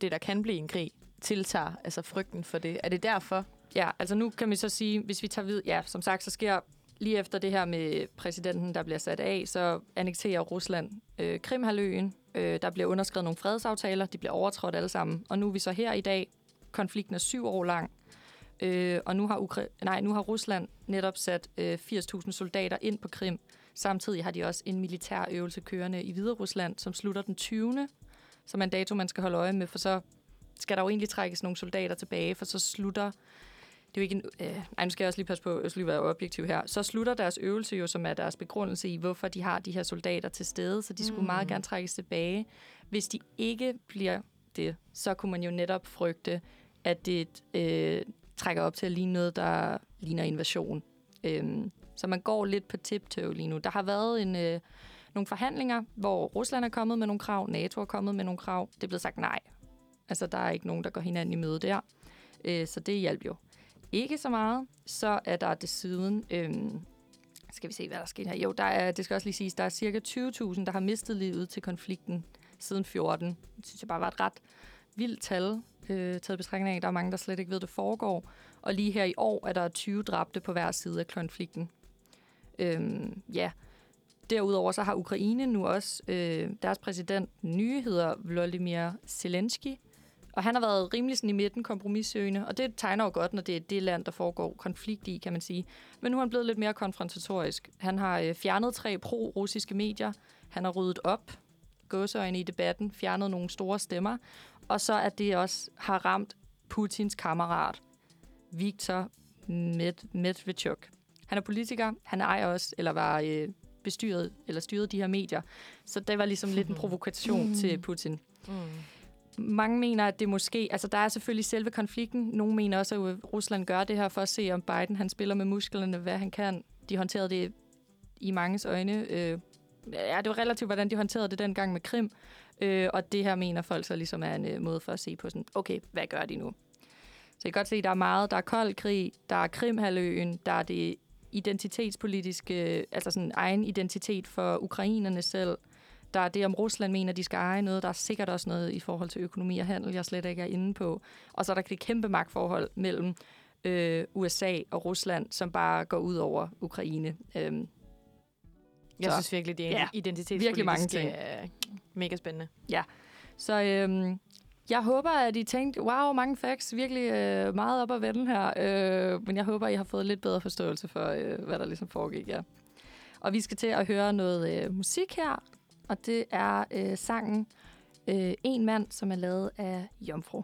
det der kan blive en krig, tiltager altså frygten for det. Er det derfor? Ja, altså nu kan vi så sige, hvis vi tager vid, ja, som sagt, så sker lige efter det her med præsidenten, der bliver sat af, så annekterer Rusland øh, Krimhaløen. Øh, der bliver underskrevet nogle fredsaftaler, de bliver overtrådt alle sammen. Og nu er vi så her i dag. Konflikten er syv år lang. Øh, og nu har, Ukra- nej, nu har Rusland netop sat øh, 80.000 soldater ind på Krim. Samtidig har de også en militær øvelse kørende i Hvide Rusland, som slutter den 20. Som er en dato, man skal holde øje med, for så skal der jo egentlig trækkes nogle soldater tilbage, for så slutter det er jo ikke en, øh, nej, nu skal jeg også lige passe på, at jeg skal lige være objektiv her. Så slutter deres øvelse jo, som er deres begrundelse i, hvorfor de har de her soldater til stede, så de skulle mm. meget gerne trækkes tilbage. Hvis de ikke bliver det, så kunne man jo netop frygte, at det øh, trækker op til at ligne noget, der ligner invasion. Øhm, så man går lidt på tiptoe lige nu. Der har været en, øh, nogle forhandlinger, hvor Rusland er kommet med nogle krav, NATO er kommet med nogle krav. Det er blevet sagt nej. Altså, der er ikke nogen, der går hinanden i møde der. Øh, så det hjælper jo ikke så meget. Så er der desuden... Øhm, skal vi se, hvad der sker her. Jo, der er, det skal også lige siges, der er cirka 20.000, der har mistet livet til konflikten siden 14. Det synes jeg bare var et ret vildt tal, øh, taget betragtning af. Der er mange, der slet ikke ved, det foregår. Og lige her i år er der 20 dræbte på hver side af konflikten. Øhm, ja. Derudover så har Ukraine nu også øh, deres præsident, nye hedder Volodymyr Zelensky, og han har været rimelig sådan i midten kompromissøgende, og det tegner jo godt, når det er det land, der foregår konflikt i, kan man sige. Men nu er han blevet lidt mere konfrontatorisk. Han har øh, fjernet tre pro-russiske medier. Han har ryddet op, gåseøjne i debatten, fjernet nogle store stemmer. Og så at det også har ramt Putins kammerat, Viktor Med Medvedchuk. Han er politiker. Han ejer også, eller var øh, bestyrede eller styrede de her medier. Så det var ligesom lidt en <laughs> provokation mm. til Putin. Mm. Mange mener, at det måske... Altså, der er selvfølgelig selve konflikten. Nogle mener også, at Rusland gør det her for at se, om Biden han spiller med musklerne, hvad han kan. De håndterede det i manges øjne. Øh, ja, det var relativt, hvordan de håndterede det dengang med Krim. Øh, og det her mener folk så ligesom er en øh, måde for at se på sådan, okay, hvad gør de nu? Så jeg kan godt se, at der er meget. Der er kold krig, der er Krimhaløen, der er det identitetspolitiske, øh, altså sådan egen identitet for ukrainerne selv. Der er det, om Rusland mener, de skal eje noget. Der er sikkert også noget i forhold til økonomi og handel, jeg slet ikke er inde på. Og så er der det kæmpe magtforhold mellem øh, USA og Rusland, som bare går ud over Ukraine. Øhm, Jeg Så- synes virkelig, det er Ja, ja, identitetspolitisk virkelig mange ting. er mega spændende. Så øhm, jeg håber, at I tænkte, wow, mange facts, virkelig øh, meget op at vende her. Øh, men jeg håber, I har fået lidt bedre forståelse for, øh, hvad der ligesom foregik, ja. Og vi skal til at høre noget øh, musik her, og det er øh, sangen øh, En mand, som er lavet af Jomfru.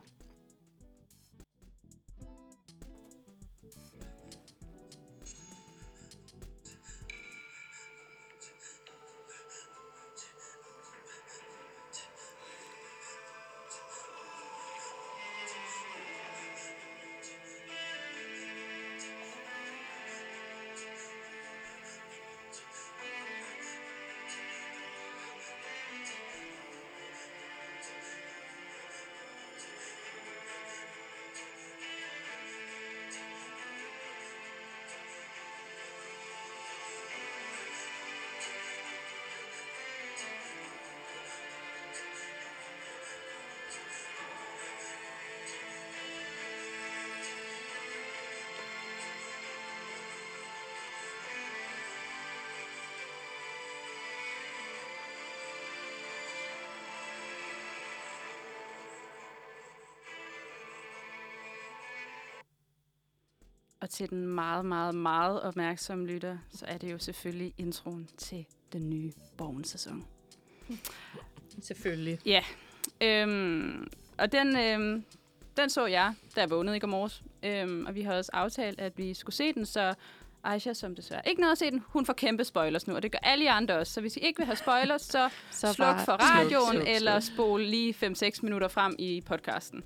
Til den meget, meget, meget opmærksomme lytter, så er det jo selvfølgelig introen til den nye Borgen-sæson. <laughs> Selvfølgelig. Øhm, og den, øhm, den så jeg, da jeg vågnede i går morges. Øhm, og vi har også aftalt, at vi skulle se den, så Aisha, som desværre ikke nåede at se den, hun får kæmpe spoilers nu, og det gør alle jer andre også. Så hvis I ikke vil have spoilers, så, <laughs> Så sluk for radioen, sluk, sluk, eller sluk. spol lige 5-6 minutter frem i podcasten.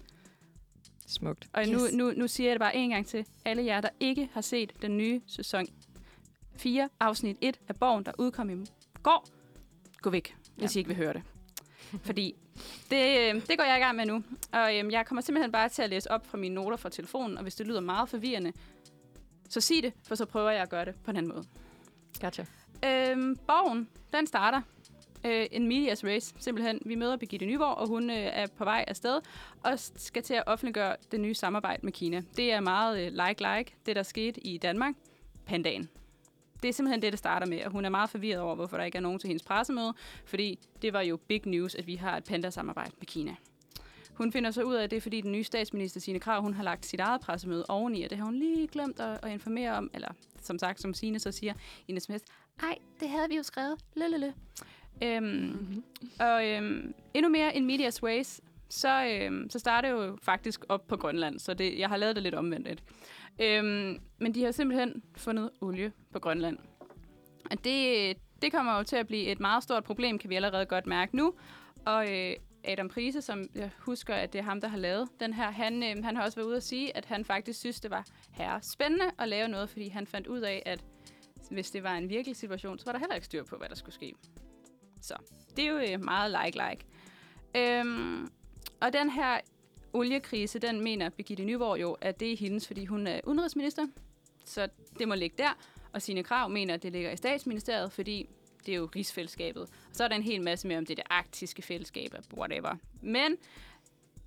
Smukt. Og nu, Yes. nu, nu siger jeg det bare en gang til. Alle jer, der ikke har set den nye sæson 4, afsnit 1 af Borgen, der udkom i går, gå væk, hvis Ja. I ikke vil høre det. Fordi det, øh, det går jeg i gang med nu. Og øhm, jeg kommer simpelthen bare til at læse op fra mine noter fra telefonen, og hvis det lyder meget forvirrende, så sig det, for så prøver jeg at gøre det på en anden måde. Gotcha. Øhm, Borgen, den starter. Øh, en medias race, simpelthen. Vi møder Birgitte Nyborg, og hun øh, er på vej afsted og skal til at offentliggøre det nye samarbejde med Kina. Det er meget øh, like-like, det der skete i Danmark. Pandaen. Det er simpelthen det, det starter med, og hun er meget forvirret over, hvorfor der ikke er nogen til hendes pressemøde, fordi det var jo big news, at vi har et panda-samarbejde med Kina. Hun finder så ud af, at det er, fordi den nye statsminister, Signe Krav, hun har lagt sit eget pressemøde oveni, og det har hun lige glemt at, at informere om, eller som sagt, som Signe så siger i en sms, ej, det havde vi jo skrevet. Løløle. Øhm, mm-hmm. Og øhm, endnu mere en medias ways, så, øhm, så starter jo faktisk op på Grønland, så det, jeg har lavet det lidt omvendt. Øhm, men de har simpelthen fundet olie på Grønland. Og det, det kommer jo til at blive et meget stort problem, kan vi allerede godt mærke nu. Og øh, Adam Prise, som jeg husker, at det er ham, der har lavet den her, han, øh, han har også været ude at sige, at han faktisk synes, det var herre spændende at lave noget, fordi han fandt ud af, at hvis det var en virkelig situation, så var der heller ikke styr på, hvad der skulle ske. Så det er jo øh, meget like-like. Øhm, og den her oliekrise, den mener Birgitte Nyborg jo, at det er hendes, fordi hun er udenrigsminister. Så det må ligge der. Og sine krav mener, at det ligger i statsministeriet, fordi det er jo rigsfællesskabet. Og så er der en hel masse mere om det det arktiske fællesskab, whatever. Men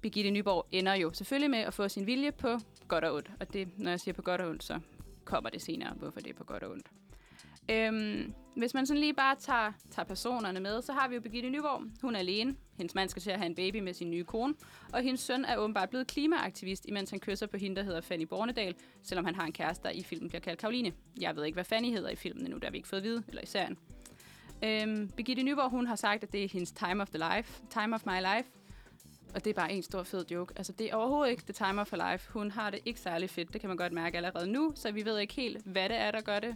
Birgitte Nyborg ender jo selvfølgelig med at få sin vilje på godt og ondt. Og det, når jeg siger på godt og ondt, så kommer det senere, hvorfor det er på godt og ondt. Øhm, hvis man sådan lige bare tager, tager personerne med, så har vi jo Birgitte Nyborg. Hun er alene. Hendes mand skal til at have en baby med sin nye kone. Og hendes søn er åbenbart blevet klimaaktivist, imens han kysser på hende, der hedder Fanny Bornedal, selvom han har en kæreste, der i filmen bliver kaldt Karoline. Jeg ved ikke, hvad Fanny hedder i filmen endnu, der har vi ikke fået at vide, eller i serien. Øhm, Birgitte Nyborg, hun har sagt, at det er hendes time of the life, time of my life. Og det er bare en stor fed joke. Altså, det er overhovedet ikke the time of her life. Hun har det ikke særlig fedt. Det kan man godt mærke allerede nu, så vi ved ikke helt, hvad det er, der gør det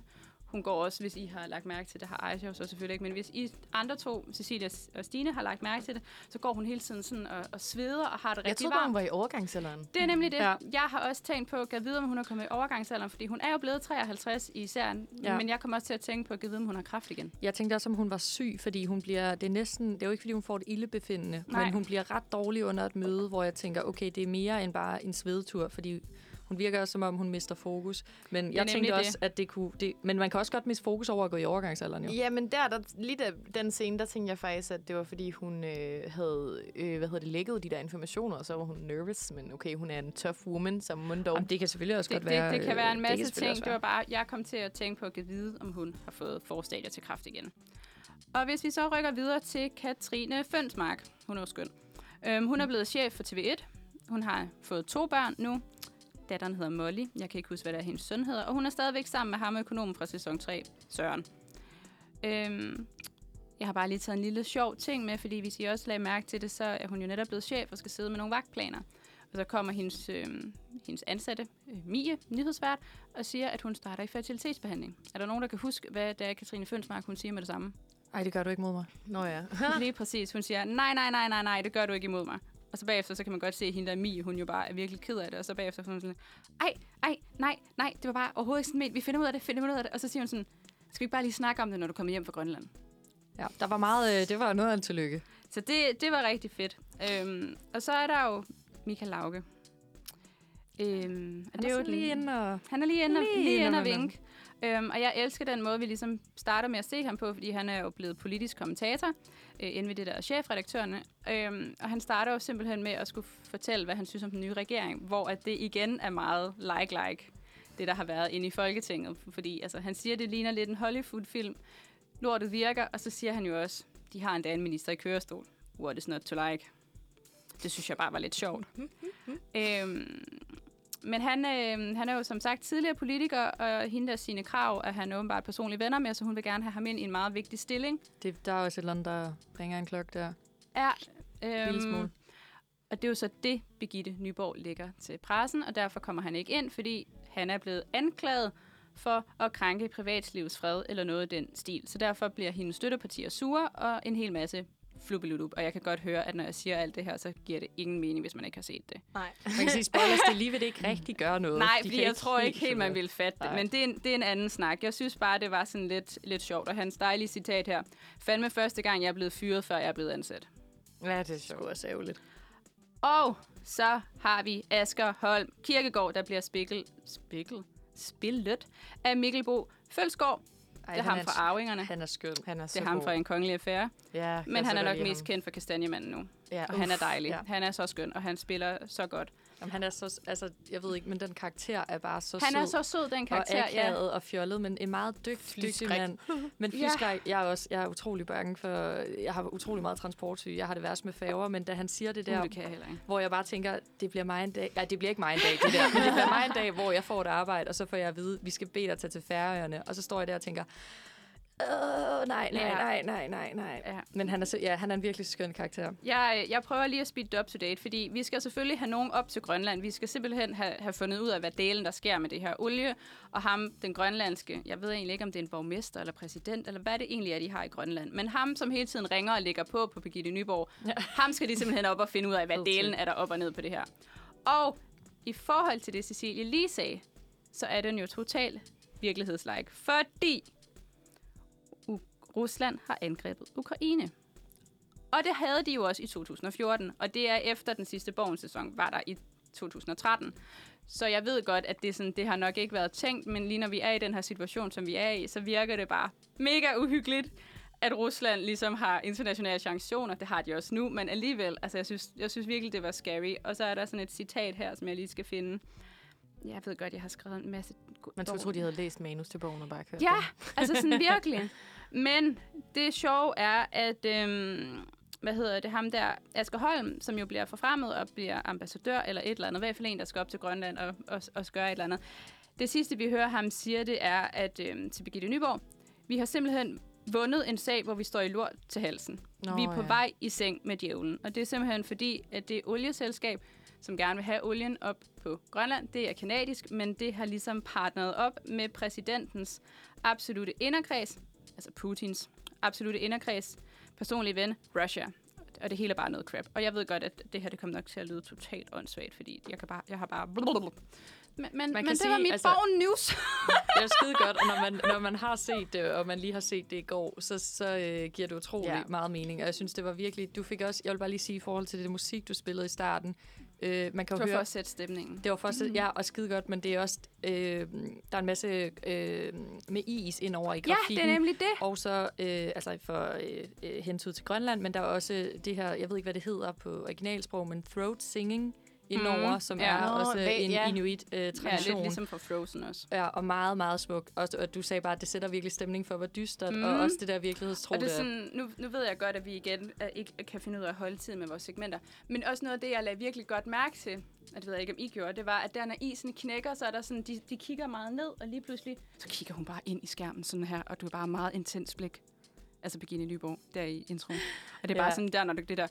hun går også, hvis I har lagt mærke til det, har Aisha jo så selvfølgelig ikke, men hvis I andre to, Cecilia og Stine, har lagt mærke til det, så går hun hele tiden sådan og, og sveder og har det Jeg rigtig troede bare, hun varmt. var i overgangsalderen. Det er nemlig det. Ja. Jeg har også tænkt på, at vide, om hun er kommet i overgangsalderen, fordi hun er jo blevet 53 i serien, Ja. ja. men jeg kommer også til at tænke på, at vide, om hun har kraft igen. Jeg tænkte også, om hun var syg, fordi hun bliver, det er næsten, det er jo ikke, fordi hun får et ildebefindende, Nej. men hun bliver ret dårlig under et møde, hvor jeg tænker, okay, det er mere end bare en svedetur, fordi hun virker også, som om hun mister fokus. Men jeg tænkte det. også, at det kunne... Det, men man kan også godt miste fokus over at gå i overgangsalderen, jo. Ja, men der, der lige da, den scene, der tænkte jeg faktisk, at det var, fordi hun øh, havde, øh, hvad hedder det, lækket de der informationer, og så var hun nervous. Men okay, hun er en tough woman, som må dog. Jamen, det kan selvfølgelig også Det, godt det, være... det kan være en masse selvfølgelig ting. Det var bare, jeg kom til at tænke på at vide, om hun har fået forstadier til kraft igen. Og hvis vi så rykker videre til Katrine Fønsmark. Hun er jo skøn. Øhm, hun er blevet chef for TV1. Hun har fået to børn nu. Datteren hedder Molly. Jeg kan ikke huske, hvad der er hendes søn hedder. Og hun er stadigvæk sammen med ham, økonomen fra sæson 3, Søren. Øhm, jeg har bare lige taget en lille sjov ting med, fordi hvis I også lagde mærke til det, så er hun jo netop blevet chef og skal sidde med nogle vagtplaner. Og så kommer hendes, øh, hendes ansatte, øh, Mie, nyhedsvært, og siger, at hun starter i fertilitetsbehandling. Er der nogen, der kan huske, hvad det er, Katrine Fønsmark, hun siger med det samme? Ej, det gør du ikke mod mig. Nå ja. Lige præcis. Hun siger, nej, nej, nej, nej, nej, det gør du ikke imod mig. Og så bagefter, så kan man godt se, at hende der Mie, hun jo bare er virkelig ked af det. Og så bagefter, så er hun sådan, ej, ej, nej, nej, det var bare overhovedet ikke sådan ment. Vi finder ud af det, finder ud af det. Og så siger hun sådan, skal vi ikke bare lige snakke om det, når du kommer hjem fra Grønland? Ja, der var meget... Øh, det var noget af en tillykke. Så det, det var rigtig fedt. Øhm, og så er der jo Michael Lauke. Øhm, og Han er, jo lige inde og... Han er lige inde, Lige lige, lige inde og og vink. Øhm, og jeg elsker den måde, vi ligesom starter med at se ham på, fordi han er jo blevet politisk kommentator øh, inden ved det der chefredaktørerne. Øhm, og han starter jo simpelthen med at skulle fortælle, hvad han synes om den nye regering, hvor at det igen er meget like-like, det der har været inde i Folketinget. Fordi altså, han siger, at det ligner lidt en Hollywood-film. Lortet virker, og så siger han jo også, de har endda en minister i kørestol. What is not to like? Det synes jeg bare var lidt sjovt. øhm, men han, øh, han er jo som sagt tidligere politiker, og hende der sine krav er han åbenbart personlige venner med, så hun vil gerne have ham ind i en meget vigtig stilling. Det, der er også et eller andet, der ringer en klokke der. Er, smule. øhm, og det er jo så det, Birgitte Nyborg lægger til pressen, og derfor kommer han ikke ind, fordi han er blevet anklaget for at krænke privatslivets fred eller noget i den stil. Så derfor bliver hendes støttepartier sure, og en hel masse flubbeludup. Og jeg kan godt høre, at når jeg siger alt det her, så giver det ingen mening, hvis man ikke har set det. Nej. Man kan sige, spoilers, det lige ved det ikke rigtig gøre noget. Nej, De fordi jeg tror ikke helt, man vil fatte det. Men det er, en, det er en anden snak. Jeg synes bare, det var sådan lidt, lidt sjovt. Og hans dejlige citat her. Fandme første gang, jeg er blevet fyret, før jeg er blevet ansat. Ja, det er sjovt. var også ærgerligt. Og så har vi Asger Holm Kirkegård, der bliver spikkel, spikkel, spillet af Mikkel Bo Følsgaard. Ej, Det er ham fra Arvingerne. Han er skøn. Han er Det er ham god. fra En Kongelig Affære. Ja, Men han er nok mest ham. kendt for Kastanjemanden nu. Ja, Og han er dejlig. ja. Han er så skøn, og han spiller så godt. Jamen, han er så... Altså, jeg ved ikke, men den karakter er bare så Han sød. er så sød, den karakter. og akavet og fjollet, men en meget dygt, dygtig mand. Men <laughs> Ja. flyskræk, jeg er også jeg er utrolig bange for... Jeg har utrolig meget transportsyge. Jeg har det værst med færger, men da han siger det Ja. der, Uh, det kan jeg heller ikke. hvor jeg bare tænker, det bliver mig en dag... Ja, det bliver ikke mig en dag, det der. Men det bliver mig en dag, hvor jeg får et arbejde, og så får jeg at vide, vi skal bede dig tage til færøerne. Og så står jeg der og tænker, Åh, nej, nej, Ja. nej, nej, nej, nej. Ja. Men han er, så, ja, han er en virkelig skøn karakter. Jeg, jeg prøver lige at speede det up to date, fordi vi skal selvfølgelig have nogen op til Grønland. Vi skal simpelthen have, have fundet ud af, hvad delen der sker med det her olie. Og ham, den grønlandske, jeg ved egentlig ikke, om det er en borgmester eller præsident, eller hvad det egentlig er, de har i Grønland. Men ham, som hele tiden ringer og lægger på på Birgitte Nyborg, ja. <laughs> ham skal de simpelthen op og finde ud af, hvad delen er der op og ned på det her. Og i forhold til det, Cecilie lige sagde, så er den jo totalt virkelighedslike. Fordi Rusland har angrebet Ukraine. Og det havde de jo også i 2014, og det er efter den sidste Borgen-sæson, var der i 2013. Så jeg ved godt, at det, sådan, det har nok ikke været tænkt, men lige når vi er i den her situation, som vi er i, så virker det bare mega uhyggeligt, at Rusland ligesom har internationale sanktioner. Det har de også nu, men alligevel, altså jeg synes, jeg synes virkelig, det var scary. Og så er der sådan et citat her, som jeg lige skal finde. Jeg ved godt, jeg har skrevet en masse... Man skulle tro, de havde læst manus til bogen og bare kørt Ja, den. altså sådan virkelig. <laughs> Men det sjove er, at... Øhm, hvad hedder det, ham der, Asger Holm, som jo bliver forfremmet og bliver ambassadør eller et eller andet, i hvert fald en, der skal op til Grønland og, og, og gøre et eller andet. Det sidste, vi hører ham sige, det er, at øhm, til Birgitte Nyborg, vi har simpelthen vundet en sag, hvor vi står i lort til halsen. Nå, vi er på ja. vej i seng med djævlen. Og det er simpelthen fordi, at det olieselskab, som gerne vil have olien op på Grønland, det er kanadisk, men det har ligesom partneret op med præsidentens absolute inderkreds, altså Putins absolute inderkreds, personlige ven, Russia. Og det hele er bare noget crap. Og jeg ved godt, at det her det kommer nok til at lyde totalt åndssvagt, fordi jeg, kan bare, jeg har bare... Men, men, men kan det sige, var mit altså- Borgen News. <laughs> Det er skide godt, og når man, når man har set det, og man lige har set det i går, så, så øh, giver det utrolig ja. meget mening. Og jeg synes, det var virkelig... Du fik også... Jeg vil bare lige sige i forhold til det musik, du spillede i starten. Øh, man kan Det var høre... for at sætte stemningen. Det var først, ja, og skide godt, men det er også, øh, der er en masse øh, med is ind over i Ja, grafikken. det er nemlig det. Og så, øh, altså for øh, øh, hensyn til Grønland, men der er også det her, jeg ved ikke, hvad det hedder på originalsprog, men throat singing indover, Mhm. som Ja. er Nå, også hvad- en ja. Ja, inuit-tradition. lidt ligesom for Frozen også. Ja, og meget, meget smuk. Også, og du sagde bare, at det sætter virkelig stemning for, hvor dystert, mm. Mm. og også det der virkelighedstro, Og det er sådan, nu, nu ved jeg godt, at vi igen er, ikke kan finde ud af at holde tid med vores segmenter. Men også noget af det, jeg lagde virkelig godt mærke til, og det ved jeg ikke, om I gjorde, det var, at der når isen knækker, så er der sådan, de, de kigger meget ned, og lige pludselig, så kigger hun bare ind i skærmen sådan her, og du er bare meget intens blik. Altså Birgitte Nyborg, der i introen. Og det er bare Ja. sådan der, når du det der,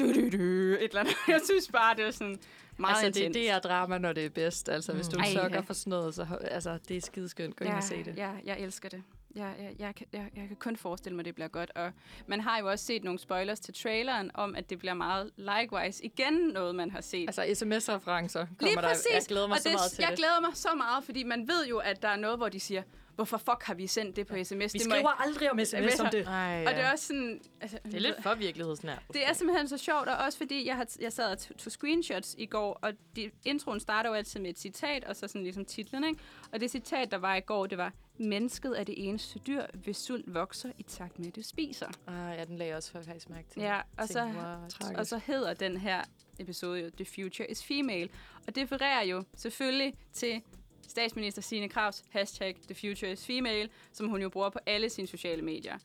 du, du, du, et eller andet. <laughs> Jeg synes bare, det er sådan meget Altså, intens. det, er drama, når det er bedst. Altså, hvis Mm. du Ej, sukker ja. for sådan noget, så altså, det er skideskønt. Gå ind ja, og se det. Ja, jeg elsker det. Jeg, jeg, jeg, kan- jeg, jeg kan kun forestille mig, at det bliver godt. Og man har jo også set nogle spoilers til traileren om, at det bliver meget likewise. Igen noget, man har set. Altså, sms-referencer kommer Lige der. præcis. Jeg glæder mig og så det, meget til jeg det. glæder mig så meget, fordi man ved jo, at der er noget, hvor de siger, hvorfor fuck har vi sendt det på sms? Vi det skriver aldrig om sms om det. Ej, Og det er også sådan... Altså, det er lidt for virkelighedsnært. det er simpelthen så sjovt, og også fordi jeg, har, jeg sad og tog- screenshots i går, og de, introen starter jo altid med et citat, og så sådan ligesom titlen, ikke? Og det citat, der var i går, det var, mennesket er det eneste dyr, hvis sult vokser i takt med, at det spiser. Ah, ja, den lagde jeg også faktisk mærke til. Ja, og så, og så hedder den her episode jo The Future is Female. Og det refererer jo selvfølgelig til statsminister Signe Kravs hashtag The Future is Female, som hun jo bruger på alle sine sociale medier.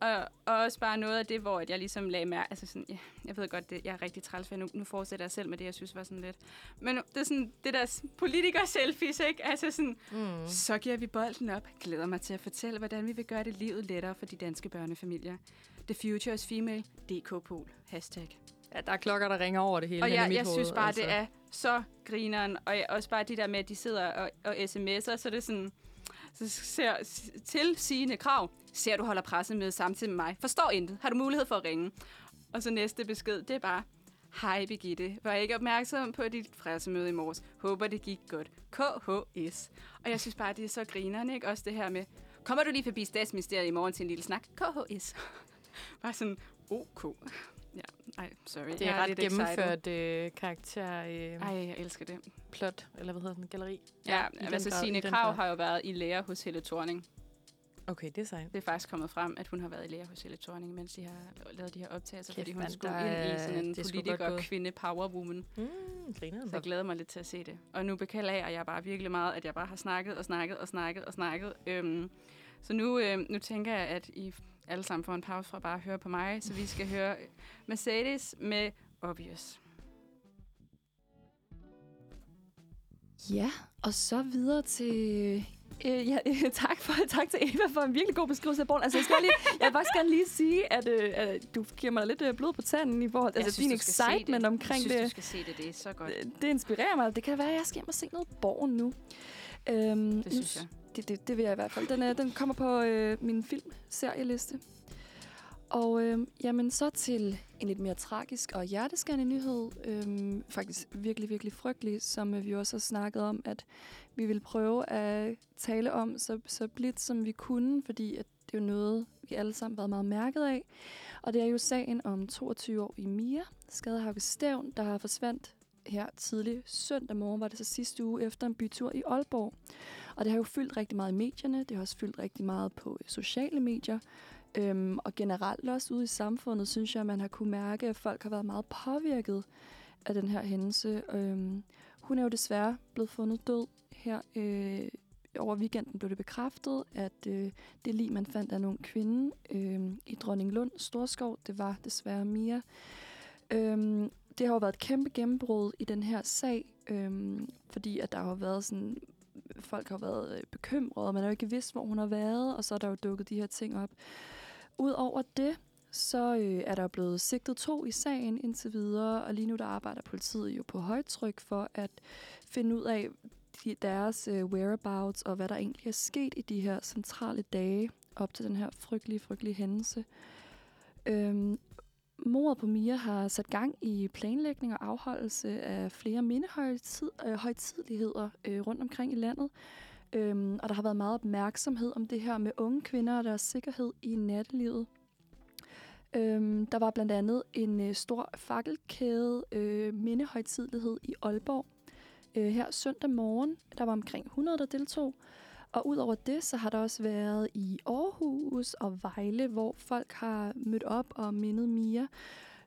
Og, og også bare noget af det, hvor at jeg ligesom lagde mærke... Altså sådan, ja, jeg ved godt, det, jeg er rigtig træls, for nu, nu fortsætter jeg selv med det, jeg synes var sådan lidt... Men det er sådan det der politiker-selfies, ikke? Altså sådan, Mm. så giver vi bolden op. Glæder mig til at fortælle, hvordan vi vil gøre det livet lettere for de danske børnefamilier. The Future is Female, DK Pol, hashtag. Ja, der er klokker, der ringer over det hele Og jeg, mit jeg hoved, synes bare, altså. det er så grineren. Og jeg, også bare de der med, at de sidder og, og sms'er, så er det sådan... Så ser, til sine krav. Ser du holder pressen med samtidig med mig. Forstår intet. Har du mulighed for at ringe? Og så næste besked, det er bare... Hej Birgitte, var ikke opmærksom på dit pressemøde i morges. Håber det gik godt. KHS. Og jeg synes bare, det er så grineren, ikke? Også det her med, kommer du lige forbi statsministeriet i morgen til en lille snak? KHS. <laughs> bare sådan, ok. Ja, ej, sorry. Det Jeg er ret gennemført øh, karakter øh, Ej, jeg elsker det. plot, eller hvad hedder den, galleri. Ja, den altså grad, Signe Krav har jo været i lære hos Helle Thorning. Okay, det er sejt. Det er faktisk kommet frem, at hun har været i lære hos Helle Thorning, mens de har lavet de her optagelser, Kæft, fordi hun mand, skulle ind i er- sådan en det er sgu godt politiker, gået. kvinde, powerwoman. Mm, griner Så jeg glæder mig lidt til at se det. Og nu beklager jeg bare virkelig meget, at jeg bare har snakket og snakket og snakket og snakket. Øhm, så nu, øhm, nu tænker jeg, at I alle sammen får en pause fra bare at høre på mig, så vi skal høre Mercedes med Obvious. Ja, og så videre til... Øh, ja, <laughs> tak, for, tak til Eva for en virkelig god beskrivelse af bogen. Altså, jeg, skal lige, jeg vil faktisk gerne lige sige, at, øh, at du giver mig lidt øh, blod på tanden i forhold Jeg altså, synes, din excitement det. omkring jeg synes, det. du skal se det. Det er så godt. Øh, Det inspirerer mig. Det kan være, at jeg skal hjem og se noget Borgen nu. Øhm, Det synes jeg. Det, det, det vil jeg i hvert fald. Den, er, den kommer på øh, min filmserieliste. Og øh, jamen, så til en lidt mere tragisk og hjerteskærende nyhed. Øh, faktisk virkelig, virkelig frygtelig, som øh, vi også har snakket om, at vi vil prøve at tale om så, så blidt som vi kunne, fordi at det er jo noget, vi alle sammen har været meget mærket af. Og det er jo sagen om 22 år i Mia, Skadehakke Stævn, der har forsvandt her tidlig søndag morgen, var det så sidste uge efter en bytur i Aalborg. Og det har jo fyldt rigtig meget i medierne, det har også fyldt rigtig meget på øh, sociale medier. Øhm, og generelt også ude i samfundet, synes jeg, at man har kunne mærke, at folk har været meget påvirket af den her hændelse. Øhm, hun er jo desværre blevet fundet død her øh, over weekenden blev det bekræftet, at øh, det lige man fandt af en ung kvinde øh, i Dronninglund Storskov, det var desværre Mia. Øhm, det har jo været et kæmpe gennembrud i den her sag, øhm, fordi at der har været sådan, folk har været øh, bekymrede, og man har jo ikke vidst, hvor hun har været, og så er der jo dukket de her ting op. Udover det, så øh, er der blevet sigtet to i sagen indtil videre, og lige nu der arbejder politiet jo på højtryk for at finde ud af, de, deres øh, whereabouts, og hvad der egentlig er sket i de her centrale dage op til den her frygtelige, frygtelige hændelse. Øhm, mordet på Mia har sat gang i planlægning og afholdelse af flere mindehøjtidligheder øh, øh, rundt omkring i landet. Øhm, og der har været meget opmærksomhed om det her med unge kvinder og deres sikkerhed i nattelivet. Øhm, der var blandt andet en øh, stor fakkelkæde øh, mindehøjtidlighed i Aalborg. Øh, her søndag morgen, der var omkring 100, der deltog. Og udover det, så har der også været i Aarhus og Vejle, hvor folk har mødt op og mindet Mia.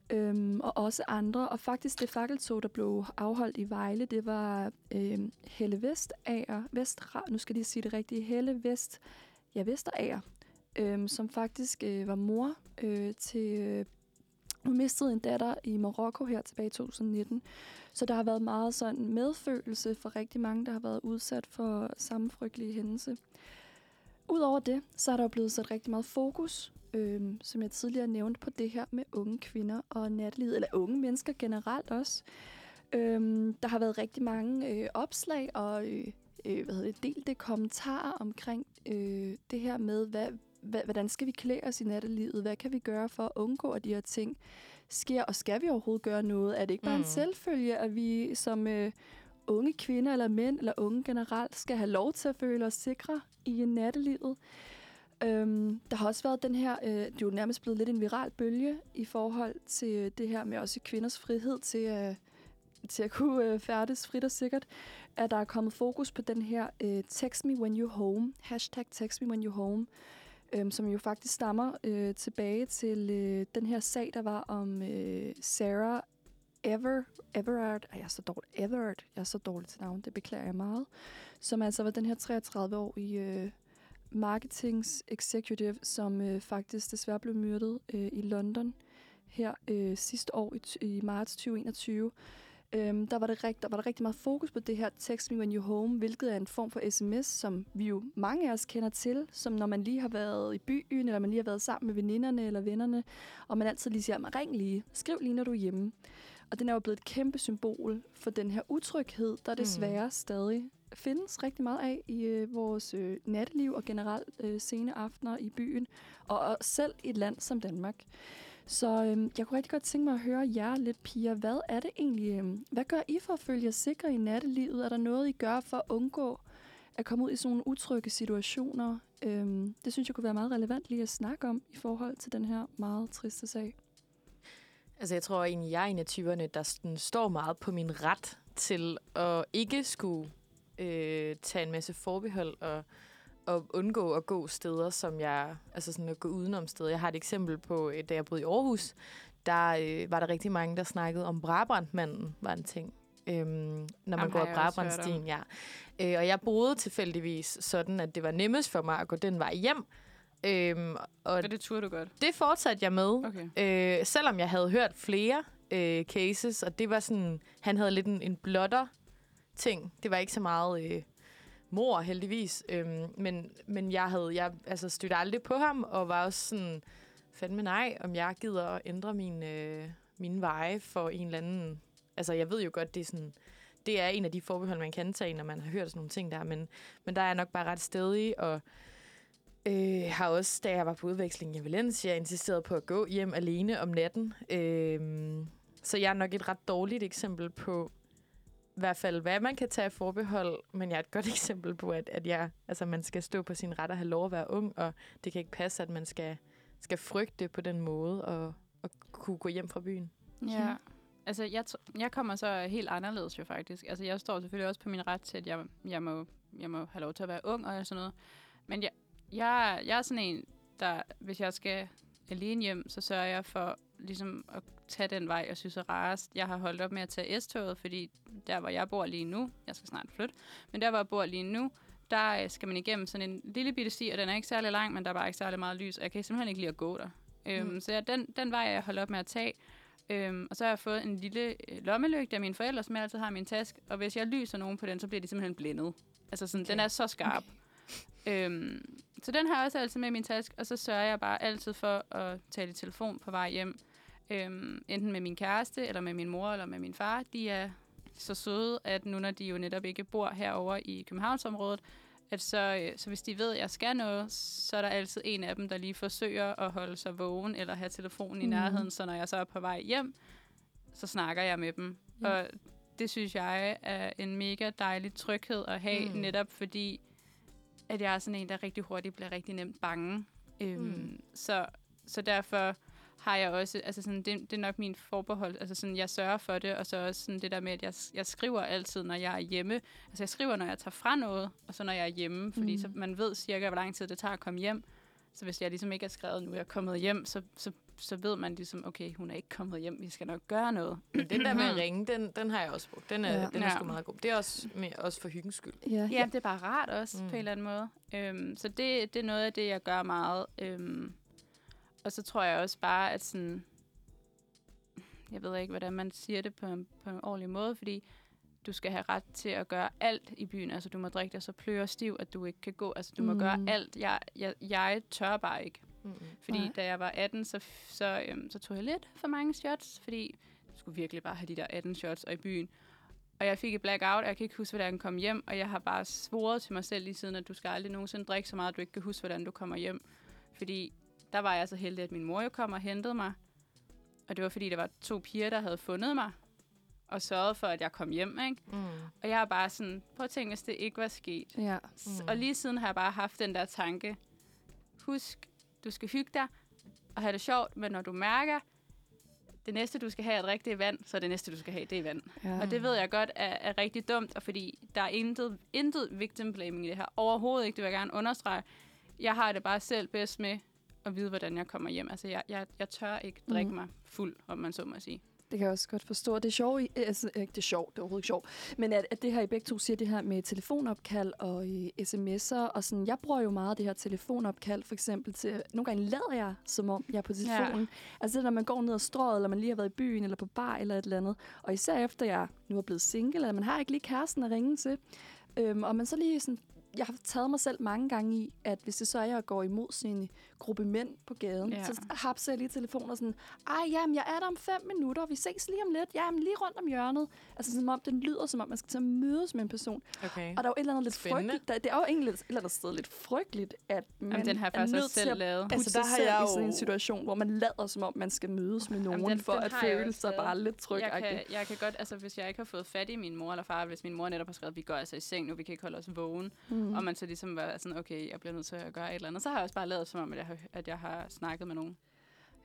Øhm, og også andre. Og faktisk det fakkeltog, der blev afholdt i Vejle, det var øhm, Helle Vestager, Vest, nu skal de sige det rigtige, Helle Vest, ja, Vesterager, øhm, som faktisk øh, var mor øh, til... Øh, hun mistede en datter i Marokko her tilbage i 2019. Så der har været meget sådan medfølelse for rigtig mange, der har været udsat for samme frygtelige hændelse. Udover det, så er der jo blevet sat rigtig meget fokus, øh, som jeg tidligere nævnte, på det her med unge kvinder og natlivet, eller unge mennesker generelt også. Øh, der har været rigtig mange øh, opslag og øh, øh, hvad hedder det, delte kommentarer omkring øh, det her med, hvad, hvordan skal vi klæde os i nattelivet? Hvad kan vi gøre for at undgå, at de her ting sker? Og skal vi overhovedet gøre noget? Er det ikke bare mm. en selvfølge, at vi som øh, unge kvinder eller mænd, eller unge generelt, skal have lov til at føle os sikre i nattelivet? Øhm, der har også været den her, øh, det er jo nærmest blevet lidt en viral bølge i forhold til det her med også kvinders frihed til at til at kunne øh, færdes frit og sikkert, at der er kommet fokus på den her øh, Text me when you're home, hashtag Text me when you're home, øhm, som jo faktisk stammer øh, tilbage til øh, den her sag, der var om øh, Sarah Ever, Everard, jeg er så dårlig, Everard, jeg er så dårlig til navn, det beklager jeg meget, som altså var den her 33-årige øh, marketings executive, som øh, faktisk desværre blev myrdet øh, i London her øh, sidste år i, i marts 2021 øhm, der, var det rigt, der var der rigtig meget fokus på det her Text Me When You're Home, hvilket er en form for sms, som vi jo mange af os kender til, som når man lige har været i byen, eller man lige har været sammen med veninderne eller vennerne, og man altid lige siger, ring lige, skriv lige, når du er hjemme. Og den er jo blevet et kæmpe symbol for den her utryghed, der desværre mm. stadig findes rigtig meget af i øh, vores øh, natteliv og generelt øh, sene aftener i byen, og, og selv i et land som Danmark. Så øhm, jeg kunne rigtig godt tænke mig at høre jer lidt, piger. Hvad er det egentlig? Øhm, hvad gør I for at følge jer sikre i nattelivet? Er der noget, I gør for at undgå at komme ud i sådan nogle utrygge situationer? Øhm, det synes jeg kunne være meget relevant lige at snakke om i forhold til den her meget triste sag. Altså, jeg tror egentlig, jeg er en af typerne, der sådan, står meget på min ret til at ikke skulle øh, tage en masse forbehold og at undgå at gå steder, som jeg, altså sådan at gå udenom steder. Jeg har et eksempel på, øh, da jeg boede i Aarhus, der øh, var der rigtig mange, der snakkede om Brabrandmanden, var en ting. Øhm, når man Jamen, går af Brabrandstien, ja. Øh, og jeg boede tilfældigvis sådan, at det var nemmest for mig at gå den vej hjem. Øhm, og Men det turde du godt? Det fortsatte jeg med, okay. øh, selvom jeg havde hørt flere øh, cases, og det var sådan, han havde lidt en, en blotter ting. Det var ikke så meget... Øh, mor, heldigvis. Øhm, men, men jeg havde jeg altså, stødte aldrig på ham, og var også sådan, fandme nej, om jeg gider at ændre min, øh, mine veje for en eller anden... Altså, jeg ved jo godt, det er sådan... Det er en af de forbehold, man kan tage, når man har hørt sådan nogle ting der, men, men der er jeg nok bare ret stedig, og øh, har også, da jeg var på udveksling i Valencia, insisteret på at gå hjem alene om natten. Øh, så jeg er nok et ret dårligt eksempel på, i hvert fald, hvad man kan tage forbehold, men jeg er et godt <laughs> eksempel på, at, at jeg, altså, man skal stå på sin ret og have lov at være ung, og det kan ikke passe, at man skal, skal frygte på den måde og, og kunne gå hjem fra byen. Ja. Altså, jeg, jeg kommer så helt anderledes jo faktisk. Altså, jeg står selvfølgelig også på min ret til, at jeg, jeg, må, jeg må have lov til at være ung og sådan noget. Men jeg, jeg, jeg er sådan en, der, hvis jeg skal alene hjem, så sørger jeg for ligesom at tage den vej, jeg synes er rarest. Jeg har holdt op med at tage S-toget, fordi der, hvor jeg bor lige nu, jeg skal snart flytte, men der, hvor jeg bor lige nu, der øh, skal man igennem sådan en lille bitte sti, og den er ikke særlig lang, men der er bare ikke særlig meget lys, og jeg kan simpelthen ikke lide at gå der. Øhm, mm. Så jeg, den, den vej, jeg holdt op med at tage, Øhm, og så har jeg fået en lille øh, lommelygte af mine forældre, som jeg altid har i min taske. Og hvis jeg lyser nogen på den, så bliver de simpelthen blændet. Altså sådan, okay. den er så skarp. Okay. Øhm, så den har jeg også altid med i min taske, og så sørger jeg bare altid for at tale i telefon på vej hjem. Øhm, enten med min kæreste, eller med min mor, eller med min far. De er så søde, at nu når de jo netop ikke bor herover i Københavnsområdet, at så, øh, så hvis de ved, at jeg skal noget, så er der altid en af dem, der lige forsøger at holde sig vågen eller have telefonen i Mhm. nærheden, så når jeg så er på vej hjem, så snakker jeg med dem. Ja. Og det synes jeg er en mega dejlig tryghed at have, Mm. mm. netop fordi, at jeg er sådan en, der rigtig hurtigt bliver rigtig nemt bange. Øhm, Mm. så, så derfor har jeg også, altså sådan, det, det er nok min forbehold, altså sådan, jeg sørger for det, og så også sådan det der med, at jeg, jeg skriver altid, når jeg er hjemme. Altså jeg skriver, når jeg tager fra noget, og så når jeg er hjemme, fordi Mm. mm. så man ved cirka, hvor lang tid det tager at komme hjem. Så hvis jeg ligesom ikke er skrevet, nu er jeg kommet hjem, så, så, så ved man ligesom, okay, hun er ikke kommet hjem, vi skal nok gøre noget. <clears throat> Men den der med at ringe, den, den har jeg også brugt. Den er, Ja. den er Ja. sgu meget god. Det er også, med, også for hyggens skyld. Ja, Ja, det er bare rart også, Mm. mm. på en eller anden måde. Øhm, så det, det er noget af det, jeg gør meget. Øhm, og så tror jeg også bare, at sådan... Jeg ved ikke, hvordan man siger det på en, på en ordentlig måde, fordi du skal have ret til at gøre alt i byen. Altså, du må drikke dig så pløre stiv, at du ikke kan gå. Altså, du må Mm. gøre alt. Jeg, jeg, jeg tør bare ikke. Mm-mm. Fordi Nej. da jeg var 18, så, så, øhm, så tog jeg lidt for mange shots, fordi jeg skulle virkelig bare have de der 18 shots og i byen. Og jeg fik et blackout, og jeg kan ikke huske, hvordan jeg kom hjem, og jeg har bare svoret til mig selv lige siden, at du skal aldrig nogensinde drikke så meget, at du ikke kan huske, hvordan du kommer hjem. Fordi der var jeg så heldig, at min mor jo kom og hentede mig. Og det var fordi, der var to piger, der havde fundet mig og sørget for, at jeg kom hjem. Ikke? Mm. Og jeg er bare sådan, prøv at tænke, hvis det ikke var sket. ja. Mm. Og lige siden har jeg bare haft den der tanke, husk, du skal hygge dig og have det sjovt, men når du mærker, det næste, du skal have, er det er vand, så det næste, du skal have, det er vand. ja. Og det ved jeg godt er, er rigtig dumt, og fordi der er intet, intet victim blaming i det her. Overhovedet ikke, det vil jeg gerne understrege. Jeg har det bare selv bedst med at vide, hvordan jeg kommer hjem. Altså, jeg, jeg, jeg tør ikke drikke mm. mig fuld, om man så må sige. Det kan jeg også godt forstå. Det er sjovt, i- altså, ikke det er sjovt, det er overhovedet ikke sjovt, men at, at det her, I begge to siger, det her med telefonopkald og øh, sms'er, og sådan, jeg bruger jo meget det her telefonopkald, for eksempel til, nogle gange lader jeg, som om jeg er på telefonen. Ja. Altså det, når man går ned ad strøget, eller man lige har været i byen, eller på bar, eller et eller andet, og især efter jeg nu er blevet single, eller man har ikke lige kæresten at ringe til, øhm, og man så lige sådan, jeg har taget mig selv mange gange i, at hvis det så er, at jeg går imod en gruppe mænd på gaden, ja. Så hapser jeg lige telefonen og sådan, ej, jamen, jeg er der om fem minutter, vi ses lige om lidt, jamen, lige rundt om hjørnet. Altså, som om den lyder, som om man skal til at mødes med en person. Okay. Og der er jo et eller andet lidt Spændende. frygteligt. Der, det er jo egentlig lidt, et eller andet sted lidt frygteligt, at man Jamen, den har er faktisk nødt til selv at lavet. putte Altså, der sig har selv jeg i sådan en jo- situation, hvor man lader, som om man skal mødes med nogen, den- for den at føle sig bare lidt tryg. Jeg kan, jeg kan godt, altså hvis jeg ikke har fået fat i min mor eller far, hvis min mor netop har skrevet, vi går altså i seng nu, vi kan ikke holde os vågen, Mm. Mm. og man så ligesom var sådan, okay, jeg bliver nødt til at gøre et eller andet, så har jeg også bare lavet som om, at jeg har, at jeg har snakket med nogen.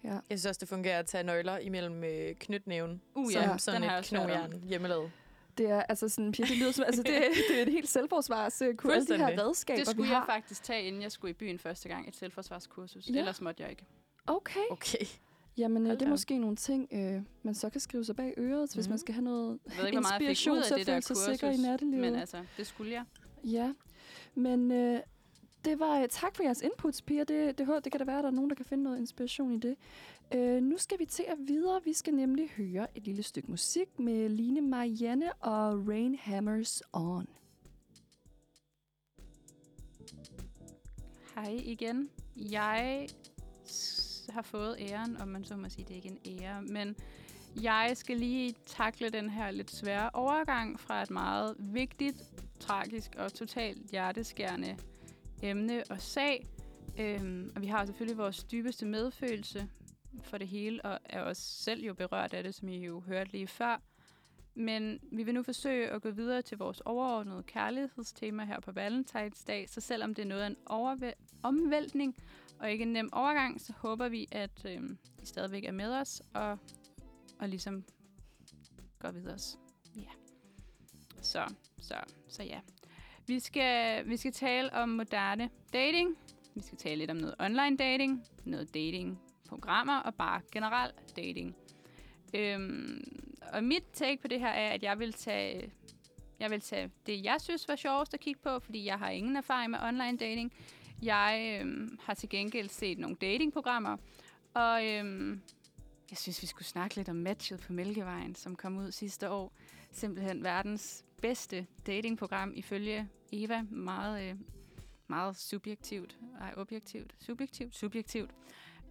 Ja. Jeg synes også, det fungerer at tage nøgler imellem øh, knytnæven. Uh, som ja, sådan den et knogjern hjemmelavet. Det er altså sådan, Pia, det lyder som, altså det, <laughs> det er et helt selvforsvars kur- alle de her redskaber, Det vi skulle har. jeg faktisk tage, inden jeg skulle i byen første gang, et selvforsvarskursus. Ja. Ellers måtte jeg ikke. Okay. Okay. Jamen, øh, Hold det er da. måske nogle ting, øh, man så kan skrive sig bag øret, hvis Mhm. man skal have noget Jeg ved ikke, hvor meget jeg fik inspiration ud af til at det der føle sig kursus, sikker i nattelivet. men altså, det skulle jeg. Ja, men øh, det var øh, tak for jeres inputs, piger. Det, det, det, det kan da være, at der er nogen, der kan finde noget inspiration i det. Øh, nu skal vi til at videre. Vi skal nemlig høre et lille stykke musik med Line Marianne og Rain Hammers On. Hej igen. Jeg har fået æren, om man så må sige, det er ikke en ære, men jeg skal lige takle den her lidt svære overgang fra et meget vigtigt, tragisk og totalt hjerteskærende emne og sag. Øhm, og vi har selvfølgelig vores dybeste medfølelse for det hele, og er også selv jo berørt af det, som I jo hørte lige før. Men vi vil nu forsøge at gå videre til vores overordnede kærlighedstema her på Valentinsdag, så selvom det er noget af en overvæ- omvæltning og ikke en nem overgang, så håber vi, at øhm, I stadigvæk er med os og, og ligesom går videre. os. Så, så, så ja. Vi skal, vi skal tale om moderne dating. Vi skal tale lidt om noget online dating, noget dating programmer og bare generelt dating. Øhm, og mit take på det her er, at jeg vil tage jeg vil tage det, jeg synes var sjovest at kigge på, fordi jeg har ingen erfaring med online dating. Jeg øhm, har til gengæld set nogle datingprogrammer, og øhm, jeg synes, vi skulle snakke lidt om matchet på Mælkevejen, som kom ud sidste år. Simpelthen verdens bedste datingprogram ifølge Eva. Meget, øh, meget subjektivt. Ej, objektivt. Subjektivt? Subjektivt.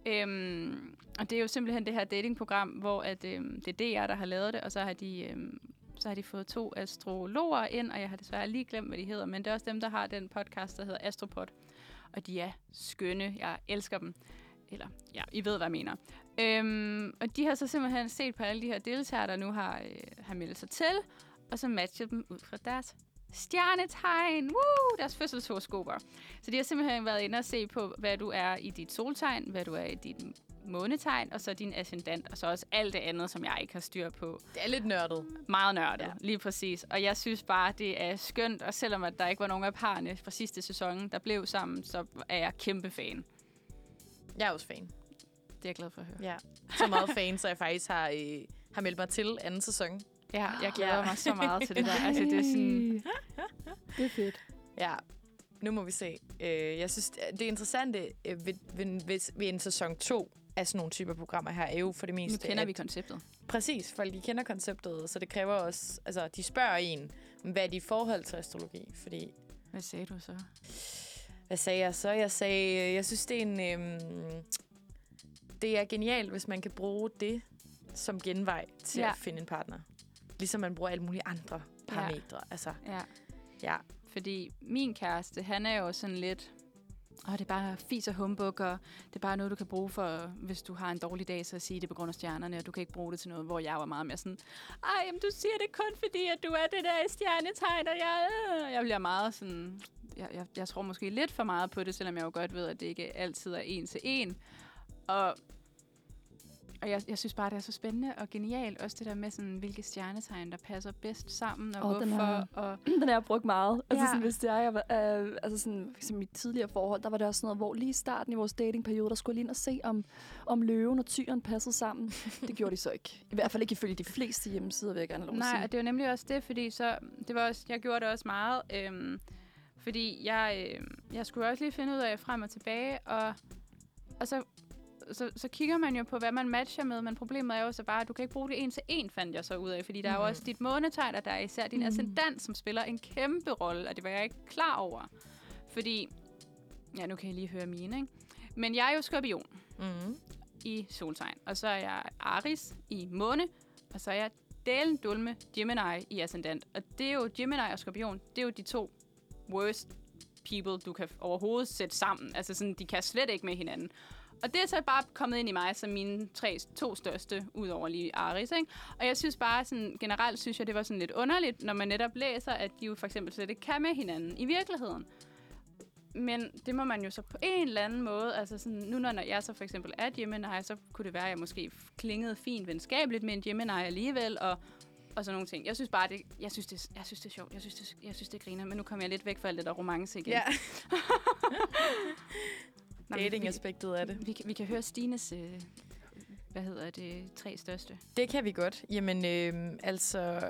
Øhm, og det er jo simpelthen det her datingprogram, hvor at, øhm, det er DR, der har lavet det, og så har de øhm, så har de fået to astrologer ind, og jeg har desværre lige glemt, hvad de hedder, men det er også dem, der har den podcast, der hedder Astropod. Og de er skønne. Jeg elsker dem. Eller, ja, I ved, hvad jeg mener. Øhm, og de har så simpelthen set på alle de her deltagere, der nu har, øh, har meldt sig til, og så matchet dem ud fra deres stjernetegn. Woo! Deres fødselshoroskoper. Så de har simpelthen været inde og se på, hvad du er i dit soltegn, hvad du er i dit månetegn, og så din ascendant, og så også alt det andet, som jeg ikke har styr på. Det er lidt nørdet. Meget nørdet, ja. lige præcis. Og jeg synes bare, det er skønt, og selvom at der ikke var nogen af parerne fra sidste sæson, der blev sammen, så er jeg kæmpe fan. Jeg er også fan. Det er jeg glad for at høre. Ja. Så meget fan, så jeg faktisk har, øh, har meldt mig til anden sæson. Ja, jeg glæder ja. mig så meget til det der. Altså, det er sådan... Det er fedt. Ja, nu må vi se. Øh, jeg synes, det interessante øh, ved, ved, ved, ved en sæson 2 af sådan nogle typer programmer her, er jo for det Nu meste... kender at- vi konceptet. Præcis, folk de kender konceptet, så det kræver også... Altså, de spørger en, hvad er dit forhold til astrologi? Fordi, Hvad sagde du så? hvad sagde jeg så? Jeg sagde, øh, jeg synes, det er en... Øhm, det er genialt, hvis man kan bruge det som genvej til ja. at finde en partner. Ligesom man bruger alle mulige andre parametre. Altså, Ja. ja. Fordi min kæreste, han er jo sådan lidt... Åh, det er bare fis og humbug, og det er bare noget, du kan bruge for, hvis du har en dårlig dag, så at sige det på grund af stjernerne, og du kan ikke bruge det til noget, hvor jeg var meget mere sådan, ej, jamen, du siger det kun fordi, at du er det der stjernetegn, og jeg, øh. jeg bliver meget sådan, jeg, jeg, jeg tror måske lidt for meget på det, selvom jeg jo godt ved, at det ikke altid er en til en. Og, og jeg, jeg synes bare, det er så spændende og genialt, også det der med, sådan, hvilke stjernetegn, der passer bedst sammen, og oh, den hvorfor. er- Og, <clears throat> Den har jeg brugt meget. Altså Ja. sådan, hvis det er, jeg øh, altså sådan, for eksempel mit tidligere forhold, der var det også sådan noget, hvor lige i starten i vores datingperiode, der skulle lige ind og se, om, om løven og tyren passede sammen. Det gjorde de så ikke. I hvert fald ikke ifølge de fleste hjemmesider, vil jeg gerne lov Nej, sige. og det var nemlig også det, fordi så, det var også, jeg gjorde det også meget, øhm, fordi jeg, øhm, jeg skulle også lige finde ud af frem og tilbage, og, og så, så, så kigger man jo på, hvad man matcher med, men problemet er jo så bare, at du kan ikke bruge det en til en, fandt jeg så ud af, fordi der er jo Mhm. også dit månetegn, og der er især din Mhm. ascendant, som spiller en kæmpe rolle, og det var jeg ikke klar over. Fordi, ja, nu kan I lige høre mine, ikke? Men jeg er jo skorpion Mm. i soltegn. Og så er jeg Aris i måne, og så er jeg Dalen Dulme Gemini i ascendant. Og det er jo Gemini og Skorpion, det er jo de to worst people, du kan overhovedet sætte sammen. Altså sådan, de kan slet ikke med hinanden. Og det er så bare kommet ind i mig som mine tre, to største, ud over lige Aris. Ikke? Og jeg synes bare, sådan, generelt synes jeg, det var sådan lidt underligt, når man netop læser, at de jo for eksempel slet ikke kan med hinanden i virkeligheden. Men det må man jo så på en eller anden måde, altså sådan, nu når jeg så for eksempel er Gemini, så kunne det være, at jeg måske klingede fint venskabeligt med en Gemini alligevel, og, og sådan nogle ting. Jeg synes bare, det, jeg synes, det, jeg synes, det er sjovt, jeg synes, det, jeg synes, det griner, men nu kommer jeg lidt væk fra alt det der romance igen. Ja, <laughs> dating-aspektet af det. vi, kan, vi kan høre Stines, øh, hvad hedder det, tre største. Det kan vi godt. Jamen, øh, altså...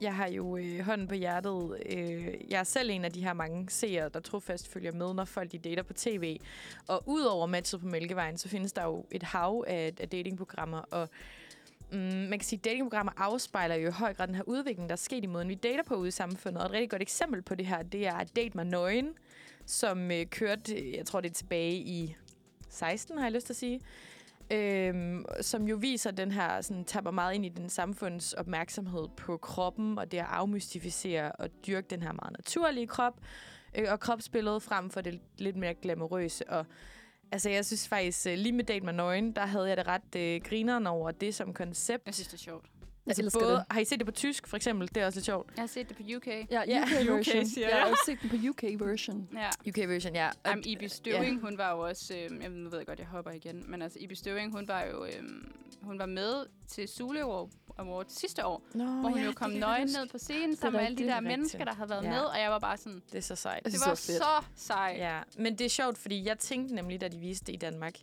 Jeg har jo øh, hånden på hjertet. Øh, jeg er selv en af de her mange seere, der trofast følger med, når folk de dater på tv. Og udover matchet på Mælkevejen, så findes der jo et hav af, af datingprogrammer. Og mm, man kan sige, at datingprogrammer afspejler jo i høj grad den her udvikling, der er sket i måden, vi dater på ude i samfundet. Og et rigtig godt eksempel på det her, det er Date mig nøgen, som øh, kørte, jeg tror det er tilbage i 16, har jeg lyst til at sige. øh, som jo viser den her, sådan, tapper meget ind i den samfunds opmærksomhed på kroppen, og det at afmystificere og dyrke den her meget naturlige krop, øh, og kropsbilledet frem for det lidt mere glamourøse. Og altså, jeg synes faktisk, øh, lige med Date med Nøgen, der havde jeg det ret øh, grineren over det som koncept. Jeg synes, det er sjovt. Altså, både, det. har I set det på tysk, for eksempel? Det er også lidt sjovt. Jeg har set det på UK. Ja, Ja, UK UK version. siger jeg jeg. har også set den på UK version. Ja. UK version, ja. Og Jamen, Ibi Støving, hun var jo også... Øh, jeg nu ved jeg godt, jeg hopper igen. Men altså, Ibi Støving, hun var jo... Øh, hun var med til Zulu Award- sidste år, Nå, hvor hun ja, jo kom det nøgen ned på scenen sammen med alle de rigtigt. der Det er mennesker, rigtigt. der havde været Ja. med. Og jeg var bare sådan... Det er så sejt. Det var det var fedt. så sejt. Ja, men det er sjovt, fordi jeg tænkte nemlig, da de viste det i Danmark,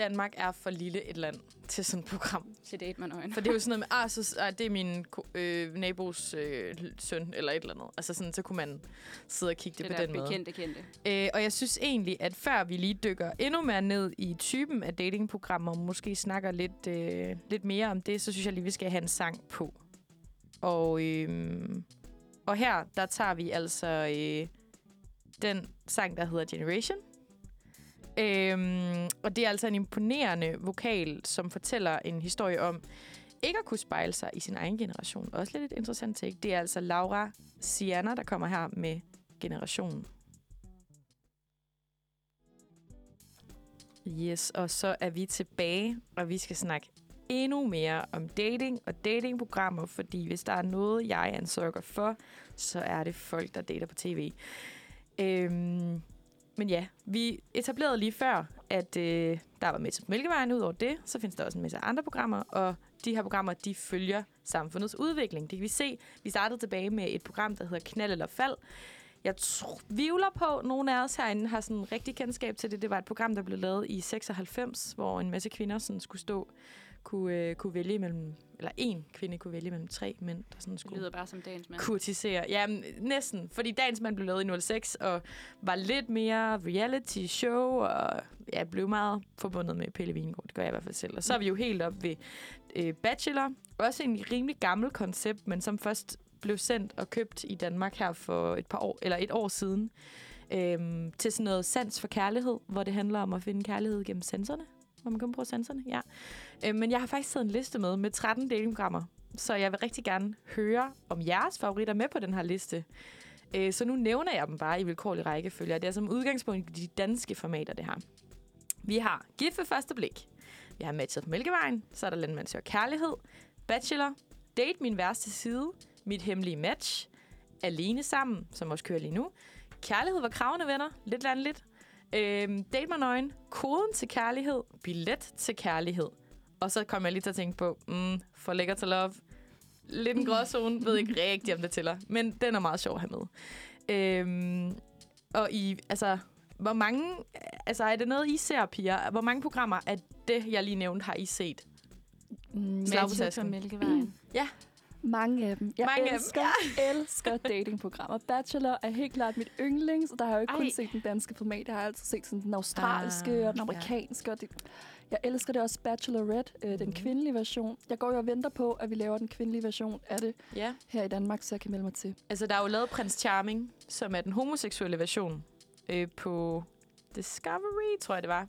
Danmark er for lille et land til sådan et program. Til date med nøgen. For det er jo sådan noget med, ah, så, ah det er min øh, nabos øh, søn, eller et eller andet. Altså sådan, så kunne man sidde og kigge det, det på den måde. bekendte, kendte. Øh, og jeg synes egentlig, at før vi lige dykker endnu mere ned i typen af datingprogrammer, og måske snakker lidt, øh, lidt mere om det, så synes jeg lige, vi skal have en sang på. Og, øh, og her, der tager vi altså øh, den sang, der hedder Generation. Øhm, og det er altså en imponerende vokal, som fortæller en historie om ikke at kunne spejle sig i sin egen generation. Også lidt et interessant take. Det er altså Laura Siana, der kommer her med generationen. Yes, og så er vi tilbage, og vi skal snakke endnu mere om dating og datingprogrammer, fordi hvis der er noget, jeg ansøger for, så er det folk, der dater på tv. Øhm, men ja, vi etablerede lige før, at øh, der var med til Mælkevejen Udover det. Så findes der også en masse andre programmer, og de her programmer, de følger samfundets udvikling. Det kan vi se. Vi startede tilbage med et program, der hedder Knald eller Fald. Jeg tvivler på, at nogle af os herinde har sådan rigtig kendskab til det. Det var et program, der blev lavet i 96, hvor en masse kvinder sådan skulle stå kunne, øh, kunne vælge mellem, eller en kvinde kunne vælge mellem tre mænd, der sådan Det skulle lyder bare som dagens mand. kurtisere. Ja, men næsten. Fordi Dagens Mand blev lavet i 06, og var lidt mere reality show, og ja, blev meget forbundet med Pelle Vingård. Det gør jeg i hvert fald selv. Og så er vi jo helt op ved øh, Bachelor. Også en rimelig gammel koncept, men som først blev sendt og købt i Danmark her for et par år, eller et år siden. Øhm, til sådan noget sans for kærlighed, hvor det handler om at finde kærlighed gennem sensorerne. Hvor man kan bruge sensorerne, ja. Øh, men jeg har faktisk taget en liste med, med 13 delprogrammer, Så jeg vil rigtig gerne høre, om jeres favoritter med på den her liste. Øh, så nu nævner jeg dem bare i vilkårlig rækkefølge. Det er som udgangspunkt de danske formater, det her. Vi har Gift ved første blik. Vi har Matchet på Mælkevejen. Så er der Landmand søger kærlighed. Bachelor. Date min værste side. Mit hemmelige match. Alene sammen, som også kører lige nu. Kærlighed var kravende venner. Lidt landligt. Øhm, date mig nøgen. Koden til kærlighed. Billet til kærlighed. Og så kom jeg lige til at tænke på, mm, for lækker til love. Lidt en gråzone. Ved ikke rigtig, om det tæller. Men den er meget sjov at have med. Øhm, og i, altså, hvor mange, altså er det noget, I ser, piger? Hvor mange programmer af det, jeg lige nævnte, har I set? Mm, på tasken. Mælkevejen. <clears throat> Mange af dem. Jeg Mange af dem, elsker, <laughs> elsker datingprogrammer. Bachelor er helt klart mit yndlings, og der har jeg jo ikke kun Ej. set den danske format. Jeg har altid set sådan den australske Ah, og den amerikanske. Og det, jeg elsker det også Bachelorette, øh, den Mhm. kvindelige version. Jeg går jo og venter på, at vi laver den kvindelige version af det Ja. her i Danmark, så jeg kan melde mig til. Altså, der er jo lavet Prins Charming, som er den homoseksuelle version øh, på Discovery, tror jeg det var,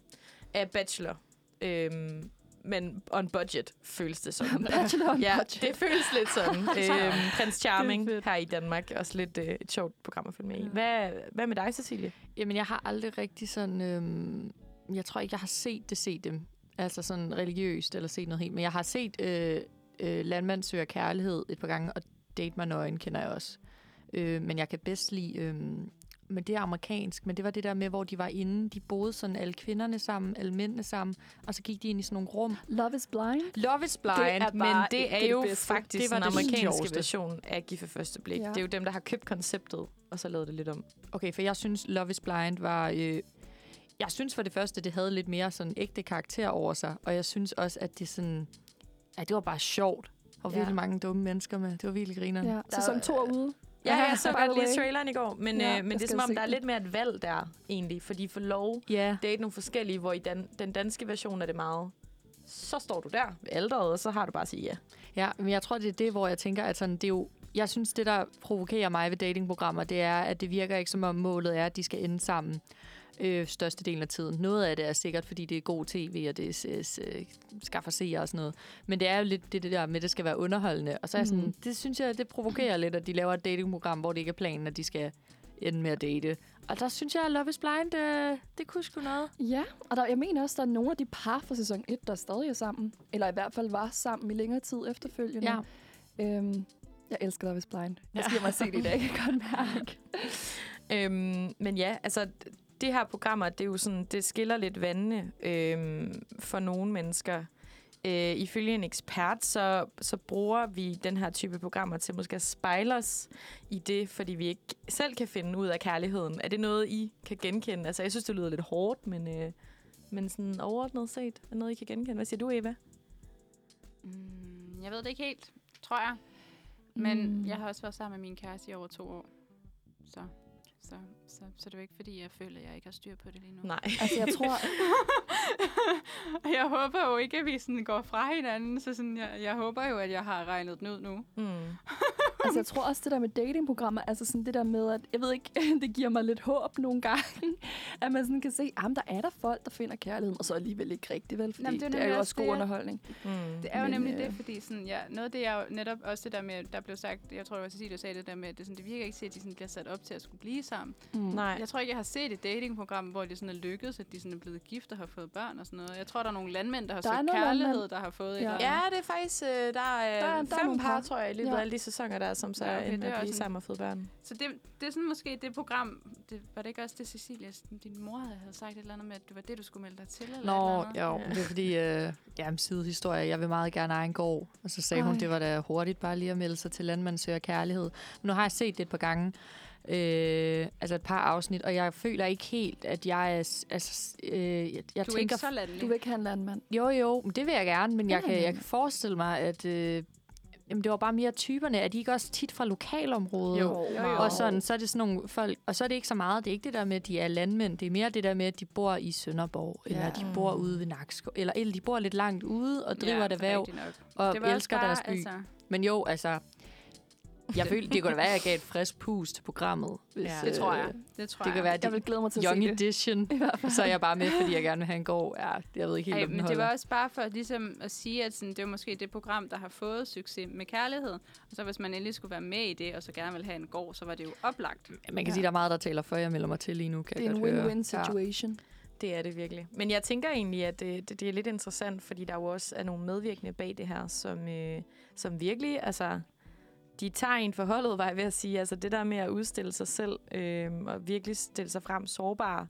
af Bachelor. Øhm, men on budget, føles det som. <laughs> Bachelor on ja, budget. det føles lidt sådan. <laughs> øhm, Prins Charming er her i Danmark. Også lidt øh, et sjovt program at følge med i. Hvad, hvad med dig, Cecilie? Jamen, jeg har aldrig rigtig sådan... Øhm, jeg tror ikke, jeg har set det, set dem. Altså sådan religiøst eller set noget helt. Men jeg har set øh, øh, Landmand søger kærlighed et par gange, og Date mig nøgen kender jeg også. Øh, men jeg kan bedst lide... Øh, men det er amerikansk, men det var det der med, hvor de var inde. De boede sådan alle kvinderne sammen, alle mændene sammen, og så gik de ind i sådan nogle rum. Love is blind. Love is blind. Det er Men bare det er det jo bedste. faktisk Det var den det amerikanske version af Gift første blik. Ja. Det er jo dem, der har købt konceptet, og så lavet det lidt om. Okay, for jeg synes, Love is Blind var... Øh, jeg synes for det første, det havde lidt mere sådan ægte karakter over sig. Og jeg synes også, at det sådan... Ja, det var bare sjovt. Og Ja. virkelig mange dumme mennesker med. Det var virkelig grineren. Ja. Sæson 2 er ude. Ja, jeg så godt lige traileren i går, men, Ja, øh, men det er som om, der er lidt mere et valg der, egentlig, for de får lov Ja. date nogle forskellige, hvor i dan- den danske version er det meget, så står du der ved alderet, og så har du bare at sige ja. Ja, men jeg tror, det er det, hvor jeg tænker, at sådan, det er jo... Jeg synes, det, der provokerer mig ved datingprogrammer, det er, at det virker ikke som om målet er, at de skal ende sammen øh, størstedelen af tiden. Noget af det er sikkert, fordi det er god tv, og det øh, skaffer seere og sådan noget. Men det er jo lidt det, det der med, at det skal være underholdende. Og så er jeg sådan, det synes jeg, det provokerer lidt, at de laver et datingprogram, hvor det ikke er planen, at de skal ende med at date. Og der synes jeg, at Love is Blind, øh, det kunne sgu noget. Ja, og der, jeg mener også, der er nogle af de par fra sæson 1, der stadig er sammen. Eller i hvert fald var sammen i længere tid efterfølgende. Ja. Øhm, jeg elsker Love is Blind. Jeg skal hjem og se det i dag, jeg kan godt mærke. <laughs> Øhm, men ja, altså, det her programmer, det er jo sådan, det skiller lidt vandene øhm, for nogle mennesker. Øh, ifølge en ekspert, så, så bruger vi den her type programmer til måske at spejle os i det, fordi vi ikke selv kan finde ud af kærligheden. Er det noget, I kan genkende? Altså, jeg synes, det lyder lidt hårdt, men, øh, men sådan overordnet set, er noget, I kan genkende? Hvad siger du, Eva? Mm, jeg ved det ikke helt, tror jeg. Men mm. jeg har også været sammen med min kæreste i over to år. Så, så, så, så det er ikke, fordi jeg føler, at jeg ikke har styr på det lige nu. Nej. <laughs> Altså, jeg tror... jeg håber jo ikke, at vi sådan går fra hinanden. Så sådan, jeg, jeg håber jo, at jeg har regnet den ud nu. Mm. <laughs> altså, jeg <laughs> tror også, det der med datingprogrammer, altså sådan det der med, at jeg ved ikke, <laughs> det giver mig lidt håb nogle gange, <laughs> at man sådan kan se, at der er der folk, der finder kærligheden, og så alligevel ikke rigtigt, vel? Fordi Jamen, det er det, jo er jo også god det, jeg- underholdning. Mm. Det er jo Men, nemlig øh, det, fordi sådan, ja, noget af det er jo netop også det der med, der blev sagt, jeg tror det var Cecilie, der sagde det der med, at det, sådan, det virker ikke til, at de sådan bliver sat op til at skulle blive sammen. Mm. Nej. Jeg tror ikke, jeg har set et datingprogram, hvor det sådan er lykkedes, at de sådan er blevet gift og har fået børn og sådan noget. Jeg tror, der er nogle landmænd, der har Der er søgt kærlighed, landmænd. der har fået Ja. et. Ja, det er faktisk, øh, der er, Der er- der, der er er fem nogle par, par. tror jeg, i løbet Ja. af alle de sæsoner, der er, som så Ja, ja, okay, det med er at blive sammen og føde børn. Så det, det er sådan måske det program, det, var det ikke også det, Cecilia, din mor havde sagt et eller andet med, at det var det, du skulle melde dig til? Eller Nå, eller andet? jo, men det er fordi, øh, jamen, sidehistorie, jeg vil meget gerne eje en gård. Og så sagde Ej. hun, det var da hurtigt bare lige at melde sig til Landmand søger kærlighed. Men nu har jeg set det et par gange, øh, altså et par afsnit, og jeg føler ikke helt, at jeg er, altså, øh, jeg, jeg Du er tænker, ikke så landlig. Du vil ikke have en landmand. jo jo, men det vil jeg gerne, men jeg Ja, kan, ja. jeg kan forestille mig, at øh, jamen, det var bare mere typerne, er de ikke også tit fra lokalområdet? Jo, jo, jo. Og sådan, så er det sådan nogle folk, og så er det ikke så meget, det er ikke det der med, at de er landmænd, det er mere det der med, at de bor i Sønderborg, eller Ja. de bor ude ved Nakskov, eller, eller de bor lidt langt ude og driver ja, et erhverv, og Det elsker bare, deres by. Altså, Men jo, altså, jeg følte, det kunne da være, at jeg gav et frisk pust til programmet. Hvis, Ja. det tror øh, jeg. Det tror Det jeg. kan være, Jeg det vil glæde mig til at young se det. edition. <laughs> Fald. Så er jeg bare med, fordi jeg gerne vil have en gård. Ja, jeg ved ikke helt, Ej, men det holder. var også bare for ligesom at sige, at sådan, det er måske det program, der har fået succes med kærlighed. Og så hvis man endelig skulle være med i det, og så gerne vil have en gård, så var det jo oplagt. Man kan Ja. sige, der er meget, der taler for, at jeg melder mig til lige nu. Kan Det er jeg en win-win situation. Det er det virkelig. Men jeg tænker egentlig, at det, det, det er lidt interessant, fordi der jo også er nogle medvirkende bag det her, som, øh, som virkelig, altså, de tager en forholdet, var jeg ved at sige. Altså det der med at udstille sig selv øh, og virkelig stille sig frem sårbar,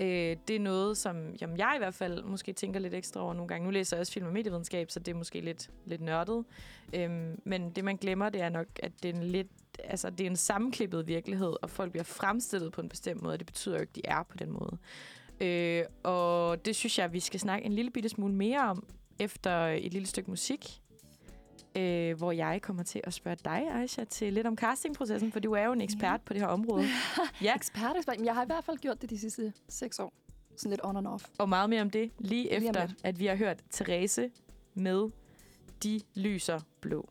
øh, det er noget, som jamen, jeg i hvert fald måske tænker lidt ekstra over nogle gange. Nu læser jeg også film og medievidenskab, så det er måske lidt, lidt nørdet. Øh, men det, man glemmer, det er nok, at det er en lidt altså, det er en sammenklippet virkelighed, og folk bliver fremstillet på en bestemt måde, og det betyder jo ikke, at de er på den måde. Øh, og det synes jeg, vi skal snakke en lille bitte smule mere om efter et lille stykke musik, øh, hvor jeg kommer til at spørge dig, Aisha, til lidt om castingprocessen, for du er jo en ekspert på det her område. <laughs> Ja, Ekspert, ekspert. Men jeg har i hvert fald gjort det de sidste seks år. Sådan lidt on and off. og meget mere om det lige Lige efter, lidt. at vi har hørt Therese med De lyser blå.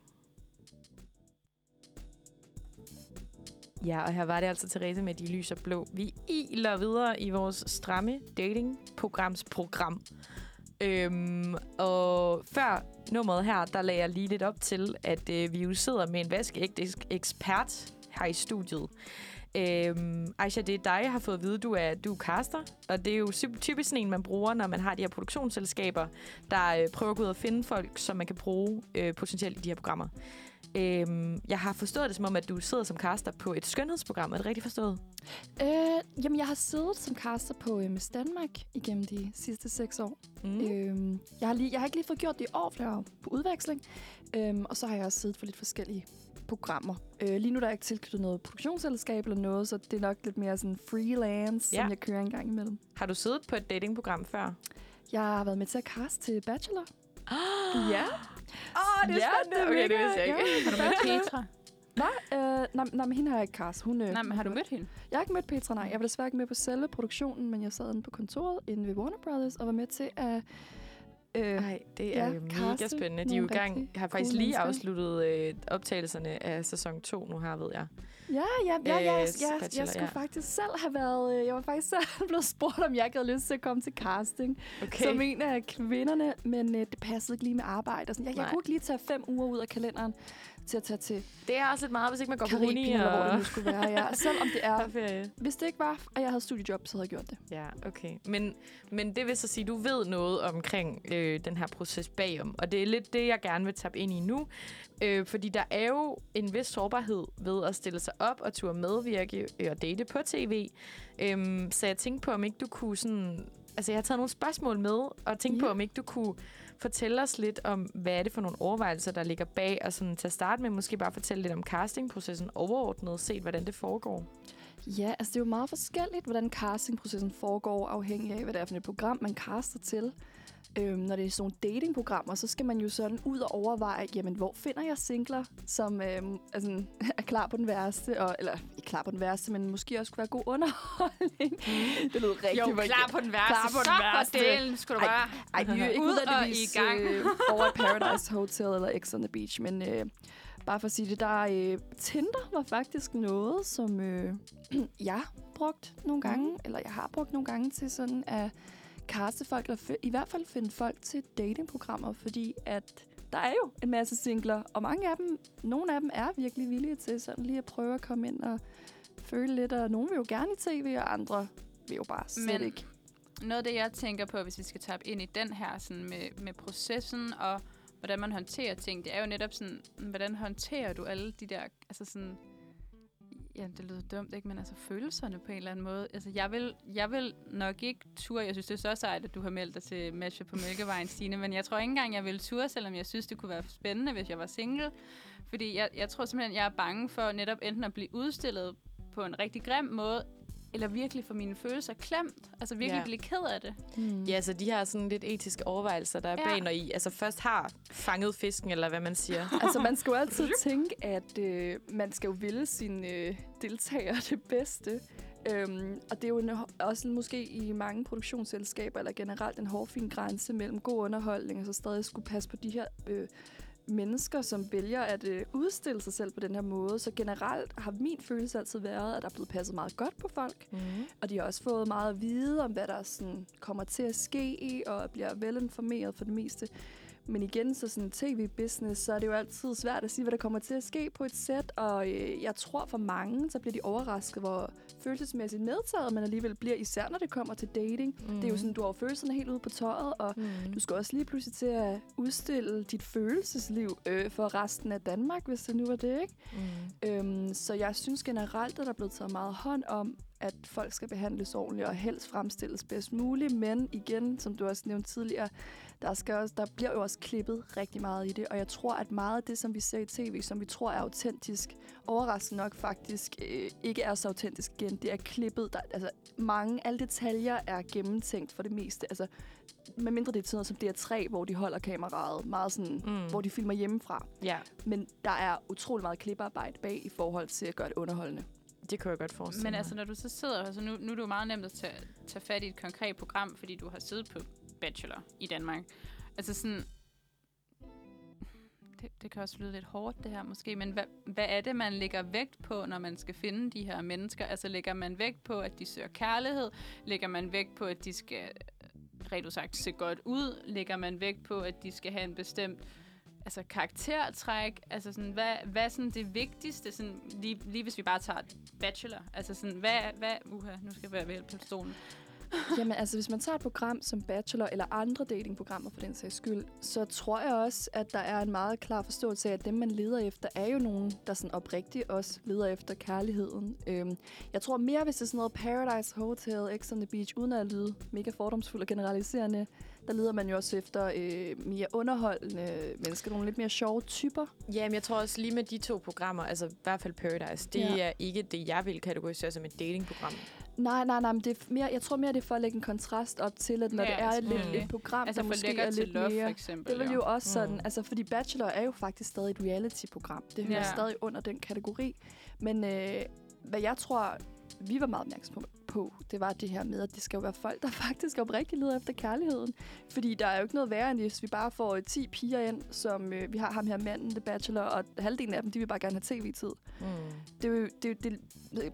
Ja, og her var det altså Therese med De lyser blå. Vi iler videre i vores stramme datingprograms program. Øhm, og før nummeret her, der lagde jeg lige lidt op til, at øh, vi jo sidder med en vaskeægte ekspert her i studiet. Øhm, Aisha, det er dig, jeg har fået at vide, du er, du er caster, og det er jo typisk sådan en, man bruger, når man har de her produktionsselskaber, der øh, prøver at gå ud og finde folk, som man kan bruge øh, potentielt i de her programmer. Øhm, jeg har forstået det som om, at du sidder som caster på et skønhedsprogram. Er det rigtigt forstået? Øh, jamen, jeg har siddet som caster på øh, Miss Danmark igennem de sidste seks år. Mm. Øhm, jeg, har lige, jeg har ikke lige fået gjort det i år, for jeg var på udveksling. Øhm, og så har jeg også siddet for lidt forskellige programmer. Øh, lige nu der er jeg ikke tilknyttet noget produktionsselskab eller noget, så det er nok lidt mere sådan freelance, Ja. som jeg kører en gang imellem. Har du siddet på et datingprogram før? Jeg har været med til at cast til Bachelor. Ja. Åh, det er spændende. Okay, det vidste jeg ikke. Har du mødt <laughs> Petra? Hvad? Øh, nej, nej, men hende har jeg ikke cast. Hun, øh, Nej, men har du mødt hende? Jeg har ikke mødt Petra, nej. Jeg var desværre ikke med på selve produktionen, men jeg sad inde på kontoret inde ved Warner Brothers og var med til at... Øh, Nej, det er Ja, ja, mega spændende. De er jo i gang, rigtig har faktisk lige afsluttet øh, optagelserne af sæson 2 nu her, ved jeg. Ja, ja, ja, ja, Øh, jeg, Bachelor, jeg skulle ja. faktisk selv have været... øh, Jeg var faktisk <laughs> selv blevet spurgt, om jeg ikke havde lyst til at komme til casting Okay. som en af kvinderne, men øh, det passede ikke lige med arbejde. Og sådan. Jeg, jeg kunne ikke lige tage fem uger ud af kalenderen til at tage til Det er også lidt meget, hvis ikke man går på uni Karibien, eller hvor det og nu skulle være. Ja. <laughs> Selvom det er... Hvis det ikke var, at jeg havde studiejob, så havde jeg gjort det. Ja, okay. Men, men det vil så sige, at du ved noget omkring øh, den her proces bagom. Og det er lidt det, jeg gerne vil tabe ind i nu. Øh, fordi der er jo en vis sårbarhed ved at stille sig op og turde medvirke øh, og date på tv. Øhm, så jeg tænkte på, om ikke du kunne sådan... Altså, jeg har taget nogle spørgsmål med, og tænkte Ja. på, om ikke du kunne fortælle os lidt om, hvad er det for nogle overvejelser, der ligger bag, og sådan til at starte med måske bare fortælle lidt om castingprocessen overordnet set, hvordan det foregår. Ja, altså det er jo meget forskelligt, hvordan castingprocessen foregår, afhængig af, hvad det er for et program, man caster til. Øhm, når det er sådan nogle datingprogrammer, så skal man jo sådan ud og overveje, jamen, hvor finder jeg singler, som øhm, altså, <laughs> er klar på den værste, og, eller ikke klar på den værste, men måske også kunne være god underholdning. Mm. Det lød rigtig Jo, klar på den værste. Klar på den så værste. for delen skulle du Ej, bare... Ej, vi er ikke Ud og i gang. øh, over Paradise Hotel eller X on the Beach, men, øh, bare for at sige det, der øh, Tinder var faktisk noget, som øh, <clears throat> jeg brugt nogle gange, mm. eller jeg har brugt nogle gange til sådan at kaste folk, eller i hvert fald finde folk til datingprogrammer, fordi at der er jo en masse singler, og mange af dem, nogle af dem er virkelig villige til sådan lige at prøve at komme ind og føle lidt, og nogle vil jo gerne i tv, og andre vil jo bare slet Men- ikke. Noget af det, jeg tænker på, hvis vi skal tabe ind i den her sådan med, med processen og hvordan man håndterer ting, det er jo netop sådan, hvordan håndterer du alle de der, altså sådan, ja, det lyder dumt, ikke? Men altså følelserne på en eller anden måde. Altså, jeg vil, jeg vil nok ikke ture. Jeg synes, det er så sejt, at du har meldt dig til matche på Mælkevejen, <laughs> Stine. Men jeg tror ikke engang, jeg vil ture, selvom jeg synes, det kunne være spændende, hvis jeg var single. Fordi jeg, jeg tror simpelthen, jeg er bange for netop enten at blive udstillet på en rigtig grim måde, eller virkelig få mine følelser klemt. Altså virkelig Ja. blive ked af det. Hmm. Ja, så de her sådan lidt etiske overvejelser, der er Ja. bag, når I altså først har fanget fisken, eller hvad man siger. <laughs> Altså, man skal jo altid tænke, at øh, man skal jo ville sine øh, deltagere det bedste. Øhm, og det er jo en, også måske i mange produktionsselskaber, eller generelt en hårfin grænse mellem god underholdning, og så stadig skulle passe på de her øh, mennesker, som vælger at øh, udstille sig selv på den her måde. Så generelt har min følelse altid været, at der er blevet passet meget godt på folk. Mm. Og de har også fået meget at vide om, hvad der sådan kommer til at ske, og bliver velinformeret for det meste. Men igen, så sådan tv-business, så er det jo altid svært at sige, hvad der kommer til at ske på et sæt. Og øh, jeg tror for mange, så bliver de overrasket, hvor følelsesmæssigt medtaget man alligevel bliver, især når det kommer til dating. Mm. Det er jo sådan, du har følelserne helt ude på tøjet, og Mm. du skal også lige pludselig til at udstille dit følelsesliv øh, for resten af Danmark, hvis det nu var det, ikke? Mm. Øhm, så jeg synes generelt, at der er blevet taget meget hånd om, at folk skal behandles ordentligt og helst fremstilles bedst muligt. Men igen, som du også nævnte tidligere, der, skal også, der bliver jo også klippet rigtig meget i det. Og jeg tror, at meget af det, som vi ser i tv, som vi tror er autentisk, overraskende nok faktisk øh, ikke er så autentisk igen. Det er klippet. Der, altså, mange, alle detaljer er gennemtænkt for det meste. Altså, medmindre det er sådan noget som DR3, hvor de holder kameraet meget sådan, Mm. mm. hvor de filmer hjemmefra. Ja, Men der er utrolig meget klippearbejde bag i forhold til at gøre det underholdende. Det kunne jeg godt forestille Men mig. altså, når du så sidder, altså nu, nu er det jo meget nemt at tage, tage fat i et konkret program, fordi du har siddet på Bachelor i Danmark. Altså sådan, det, det kan også lyde lidt hårdt det her måske, men hvad, hvad er det, man lægger vægt på, når man skal finde de her mennesker? Altså lægger man vægt på, at de søger kærlighed? Lægger man vægt på, at de skal, rent sagt, se godt ud? Lægger man vægt på, at de skal have en bestemt altså karaktertræk, altså sådan, hvad, hvad er sådan det vigtigste, sådan, lige, lige hvis vi bare tager bachelor, altså sådan, hvad, hvad, uha, nu skal jeg være ved på stolen. <laughs> Jamen altså, hvis man tager et program som Bachelor eller andre datingprogrammer for den sags skyld, så tror jeg også, at der er en meget klar forståelse af, at dem, man leder efter, er jo nogen, der sådan oprigtigt også leder efter kærligheden. Øhm, jeg tror mere, hvis det er sådan noget Paradise Hotel, X on the Beach, uden at lyde mega fordomsfuld og generaliserende, der leder man jo også efter øh, mere underholdende mennesker, nogle lidt mere sjove typer. Ja, men jeg tror også lige med de to programmer, altså i hvert fald Paradise, det Ja. er ikke det, jeg vil kategorisere som et datingprogram. Nej, nej, nej, men det er mere, jeg tror mere, det er for at lægge en kontrast op til, at når Ja, det er et, lidt, selvfølgelig. et program, Altså der måske er lidt love, mere... for eksempel. Det vil jo også sådan, Mm. altså fordi Bachelor er jo faktisk stadig et reality-program. Det hører Ja. stadig under den kategori. Men øh, hvad jeg tror, vi var meget opmærksomme på, det var det her med, at det skal jo være folk, der <laughs> faktisk oprigtigt leder efter kærligheden. Fordi der er jo ikke noget værre, end hvis vi bare får øh, 10 piger ind, som øh, vi har ham her manden, The Bachelor, og halvdelen af dem, de vil bare gerne have tv-tid. Mm. Det er jo, det, det,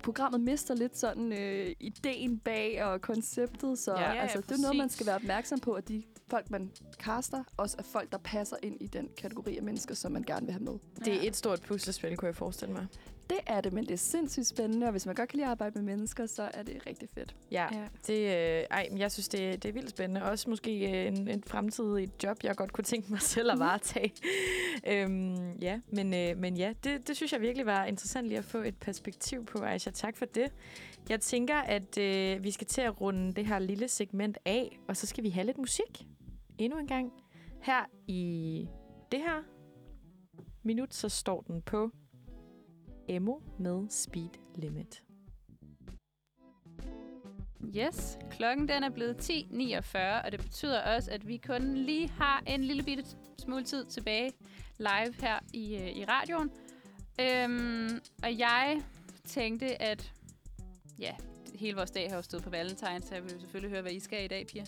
programmet mister lidt sådan øh, ideen bag og konceptet, så Ja, ja, ja, altså, det er noget, man præcis. skal være opmærksom på, at de folk, man caster, også er folk, der passer ind i den kategori af mennesker, som man gerne vil have med. Det er et stort puslespil, kunne jeg forestille mig. Det er det, men det er sindssygt spændende, og hvis man godt kan lide at arbejde med mennesker, så er det rigtig fedt. Ja, Ja. det, øh, ej, men jeg synes, det, det er vildt spændende. Også måske øh, en, en fremtidig job, jeg godt kunne tænke mig <laughs> selv at varetage. øhm, ja, men, øh, men ja, det, det synes jeg virkelig var interessant lige at få et perspektiv på, Aisha. Tak for det. Jeg tænker, at øh, vi skal til at runde det her lille segment af, og så skal vi have lidt musik endnu en gang. Her i det her minut, så står den på Emo med Speed Limit. Yes, klokken den er blevet 10.49, og det betyder også, at vi kun lige har en lille bitte smule tid tilbage live her i, øh, i radioen. Øhm, og jeg tænkte, at ja, hele vores dag har jo stået på valentine, så jeg vil selvfølgelig høre, hvad I skal i dag, piger.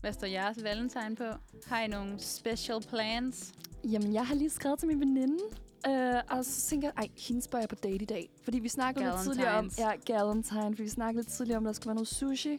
Hvad står jeres valentine på? Har I nogle special plans? Jamen, jeg har lige skrevet til min veninde, øh, og så tænker jeg, ej, hende spørger jeg på date i dag. Fordi vi snakkede lidt tidligere om... Ja, Galentine. Fordi vi snakkede lidt tidligere om, at der skulle være noget sushi.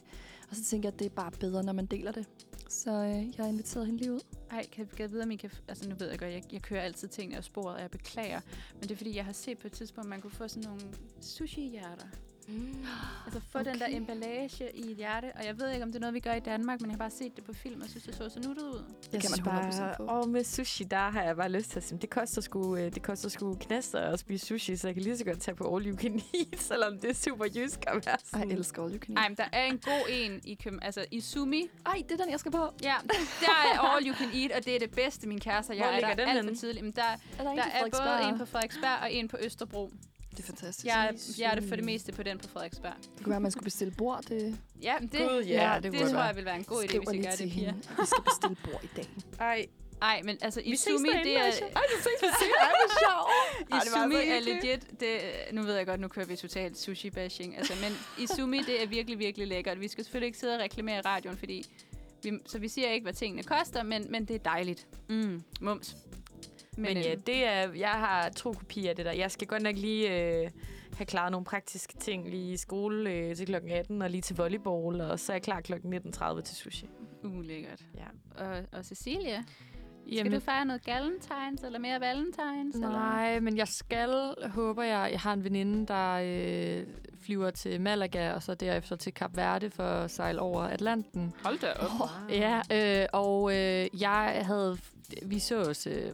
Og så tænker jeg, at det er bare bedre, når man deler det. Så øh, jeg har inviteret hende lige ud. Ej, kan jeg vide, om I kan... Altså, nu ved jeg godt, jeg, jeg kører altid tingene af sporet, og jeg beklager. Men det er, fordi jeg har set på et tidspunkt, at man kunne få sådan nogle sushi-hjerter. Mm. Altså få okay. den der emballage i et hjerte. Og jeg ved ikke, om det er noget, vi gør i Danmark, men jeg har bare set det på film, og synes, det så så nuttet ud. Det kan man 100% få. Og med sushi, der har jeg bare lyst til at sige, det koster sgu, øh, det koster sgu knaster at spise sushi, så jeg kan lige så godt tage på all you can eat, <laughs> selvom det er super jysk at være Ej, sådan. jeg elsker all you can Ej, eat. men der er en god en i København. Altså, i Sumi. Ej, det er den, jeg skal på. Ja, der er all you can eat, og det er det bedste, min kæreste og jeg Hvor er ligger der den alt for tidligt. Men der, Er der, en der er både en på Frederiksberg og en på Østerbro. Det er fantastisk. Jeg, er- jeg er det for det meste på den på Frederiksberg. Det kunne være, at man skulle bestille bord. Det Ja, det, Gud, ja, ja, det det, tror være. jeg vil være en god idé, hvis vi lige gør til det, piger. hende. Vi skal bestille bord i dag. Ej, Nej, men altså i derinde, det er. Ej, du ses. Ej, sjovt. <laughs> i Ej, det Sumi så er legit, det, nu ved jeg godt, nu kører vi totalt sushi-bashing, altså, men i Sumi, det er virkelig, virkelig lækkert. Vi skal selvfølgelig ikke sidde og reklamere i radioen, fordi vi, så vi siger ikke, hvad tingene koster, men, men det er dejligt. Mm, mums. Men ja, øhm, det er, jeg har tro kopi af det der. Jeg skal godt nok lige øh, have klaret nogle praktiske ting lige i skole øh, til klokken 18, og lige til volleyball, og så er jeg klar klokken 19.30 til sushi. Ulækkert. Ja. Og, og Cecilia, skal Jamen, du fejre noget galentines, eller mere valentines? Eller? Nej, men jeg skal, håber jeg, jeg har en veninde, der øh, flyver til Malaga, og så derefter til Kap Verde for at sejle over Atlanten. Hold da op. Ja, øh, og øh, jeg havde, vi så os øh,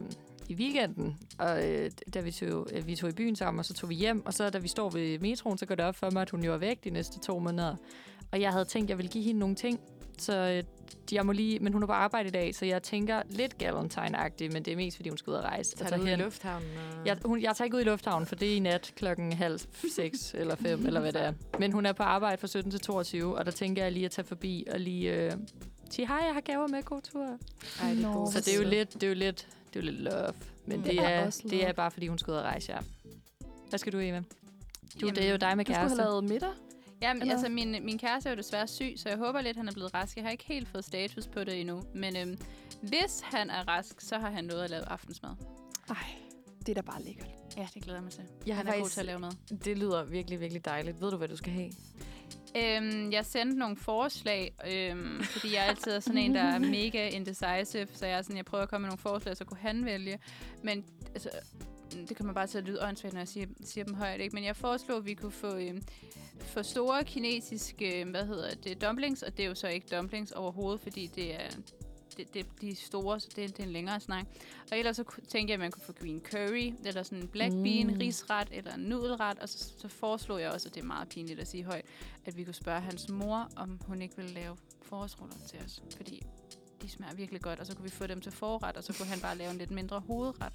i weekenden, og øh, da vi tog, øh, vi tog i byen sammen, og så tog vi hjem, og så da vi står ved metroen, så går det op for mig, at hun jo er væk de næste to måneder. Og jeg havde tænkt, at jeg ville give hende nogle ting, så øh, jeg må lige, men hun er på arbejde i dag, så jeg tænker lidt galentine-agtigt, men det er mest, fordi hun skal ud og rejse. Tager og du ud i hen. lufthavnen? Og... Jeg, hun, jeg tager ikke ud i lufthavnen, for det er i nat klokken halv seks <laughs> eller fem, eller hvad det er. Men hun er på arbejde fra 17 til 22, og der tænker jeg lige at tage forbi og lige øh, sige, hej, jeg har gaver med, god tur. Ej, det er god. Så det er jo lidt, det er jo lidt, det er jo lidt love. Men det, Det er er, det er bare, fordi hun skal ud og rejse, ja. Hvad skal du, Eva? Du, Jamen, det er jo dig med Du skulle have kæreste. lavet middag. Jamen, Eller? altså, min, min kæreste er jo desværre syg, så jeg håber lidt, han er blevet rask. Jeg har ikke helt fået status på det endnu. Men øhm, hvis han er rask, så har han noget at lave aftensmad. Ej, det er da bare lækkert. Ja, det glæder jeg mig til. Jeg har Han er god faktisk, til at lave mad. det lyder virkelig, virkelig dejligt. Ved du, hvad du skal have? Øhm, jeg sendte nogle forslag, øhm, fordi jeg altid er sådan en, der er <laughs> mega indecisive, så jeg, er sådan, jeg prøver at komme med nogle forslag, så kunne han vælge. Men altså, det kan man bare til at lyde åndssvagt, når jeg siger, siger dem højt, ikke? Men jeg foreslog, at vi kunne få, øhm, få store kinesiske, hvad hedder det, dumplings, og det er jo så ikke dumplings overhovedet, fordi det er det, det, de store, så det, det er en længere snak. Og ellers så tænkte jeg, at man kunne få green curry, eller sådan en black bean, Mm. risret, eller en nudelret. Og så, så foreslog jeg også, at det er meget pinligt at sige højt, at vi kunne spørge hans mor, om hun ikke ville lave forårsruller til os. Fordi de smager virkelig godt, og så kunne vi få dem til forret, og så kunne han bare lave en lidt mindre hovedret.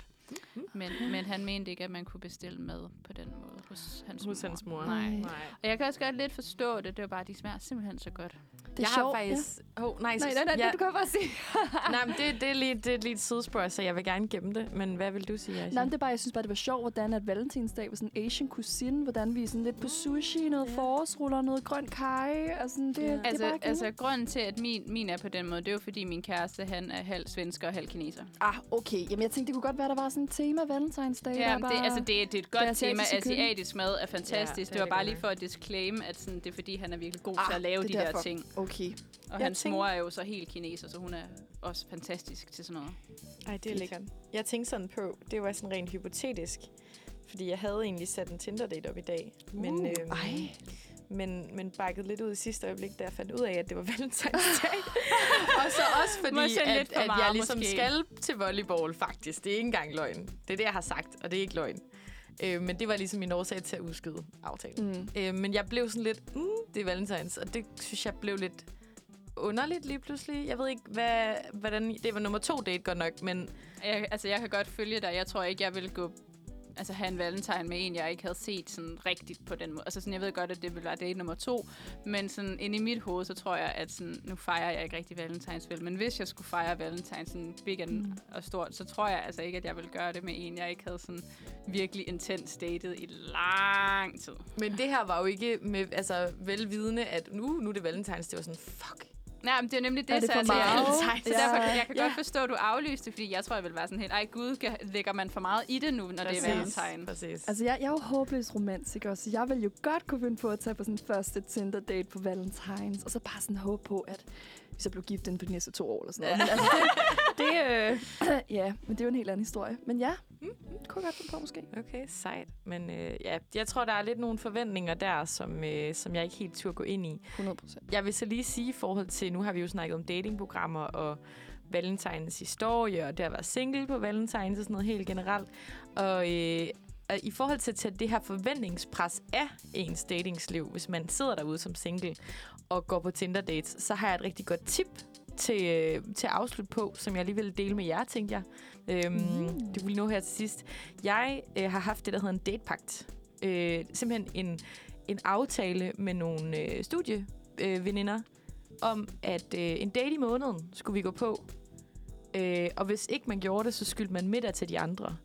Men, men han mente ikke, at man kunne bestille mad på den måde hos hans Hos mor. hans mor. Nej. Nej. Og jeg kan også godt lidt forstå det. Det var bare, de smager simpelthen så godt. Det er jeg sjovt. har faktisk... Ja. Oh, nej. Nej, nej, nej, ja. det du kan bare sige. <laughs> nej, men det, det, er lige, det er lige et sidespor, så jeg vil gerne gemme det. Men hvad vil du sige, Aisha? Nej, men det er bare, jeg synes bare, det var sjovt, hvordan at valentinsdag var sådan Asian cuisine, hvordan vi er sådan lidt på sushi, noget Ja. forårsruller, noget grøn kaj, og sådan, det, Ja. det er Altså, bare altså grunden til, at min, min er på den måde, det er jo fordi min kæreste, han er halv svensker og halv kineser. Ah, okay. Jamen, jeg tænkte, det kunne godt være, der var sådan et tema valentinsdag. Ja, det, bare... altså, det, det er et godt tema. Asiatisk mad er fantastisk. Ja, det det, var bare lige for at disclaim, at sådan, det er fordi, han er virkelig god Ah, til at lave de er der ting. Okay. Og Jeg hans tænker- mor er jo så helt kineser, så hun er også fantastisk til sådan noget. Ej, det er lækkert. Jeg tænkte sådan på, det var sådan rent hypotetisk, fordi jeg havde egentlig sat en Tinder-date op i dag, men, Uh, øhm, ej. men, men bakket lidt ud i sidste øjeblik, da jeg fandt ud af, at det var <laughs> valentinsdag. <laughs> og så også fordi, Måske at, for at jeg ligesom måske. skal til volleyball, faktisk. Det er ikke engang løgn. Det er det, jeg har sagt, og det er ikke løgn. Øh, men det var ligesom min årsag til at udskyde aftalen. Mm. Øh, men jeg blev sådan lidt, mm, det er valentines, og det synes jeg blev lidt underligt lige pludselig. Jeg ved ikke, hvad, hvordan... Det var nummer to date godt nok, men Jeg, altså, jeg kan godt følge dig. Jeg tror ikke, jeg vil gå altså have en valentine med en, jeg ikke havde set sådan rigtigt på den måde. Altså sådan, jeg ved godt, at det ville være date nummer to, men sådan inde i mit hoved, så tror jeg, at sådan, nu fejrer jeg ikke rigtig valentines vel, men hvis jeg skulle fejre valentine sådan big and mm. og stort, så tror jeg altså ikke, at jeg vil gøre det med en, jeg ikke havde sådan virkelig intens datet i lang tid. Men det her var jo ikke med altså, velvidende, at nu, nu er det valentines. Det var sådan, fuck. Nej, men det er nemlig det, Er det så, for altså, jeg, meget? så derfor kan jeg kan Ja. godt forstå, at du aflyste, fordi jeg tror, jeg vil være sådan helt, ej gud, lægger man for meget i det nu, når det er valentine? Præcis. Altså, jeg, jeg er jo håbløs romantiker, så jeg vil jo godt kunne finde på at tage på sådan en første Tinder-date på Valentines, og så bare sådan håbe på, at vi så blev gift inden for de næste to år eller sådan noget. Men altså, det, <laughs> det øh, <clears throat> ja, men det er jo en helt anden historie. Men ja, mm, det kunne jeg godt finde på måske. Okay, sejt. Men øh, ja, jeg tror, der er lidt nogle forventninger der, som, øh, som jeg ikke helt turde gå ind i. 100 procent. Jeg vil så lige sige i forhold til, nu har vi jo snakket om datingprogrammer og Valentines historie, og det at være single på Valentines og sådan noget helt generelt. Og øh, i forhold til at tage det her forventningspres af ens datingsliv, hvis man sidder derude som single og går på Tinder-dates, så har jeg et rigtig godt tip til, øh, til at afslutte på, som jeg lige vil dele med jer, tænkte jeg. Øhm, mm. Det vil nå her til sidst. Jeg øh, har haft det, der hedder en datepagt. Øh, simpelthen en, en aftale med nogle øh, studieveninder veninder om, at øh, en date i måneden skulle vi gå på. Øh, og hvis ikke man gjorde det, så skyldte man middag til de andre.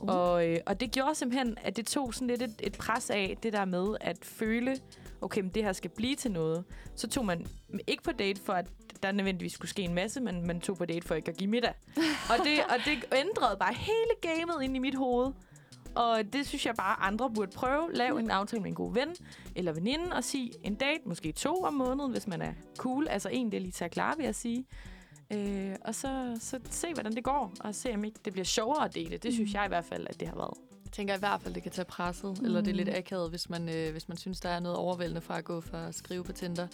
Uh. Og, øh, og det gjorde simpelthen, at det tog sådan lidt et, et pres af det der med at føle, okay, men det her skal blive til noget. Så tog man ikke på date for, at der nødvendigvis skulle ske en masse, men man tog på date for ikke at give middag. og, det, og det ændrede bare hele gamet ind i mit hoved. Og det synes jeg bare, andre burde prøve. Lav en aftale med en god ven eller veninde og sige en date, måske to om måneden, hvis man er cool. Altså en, det er lige til at klare, vil jeg sige. Øh, og så, så se, hvordan det går, og se, om ikke det bliver sjovere at dele. Det synes jeg i hvert fald, at det har været. Tænker i hvert fald, det kan tage presset, mm. eller det er lidt akavet, hvis man, øh, hvis man synes, der er noget overvældende fra at gå fra at skrive på Tinder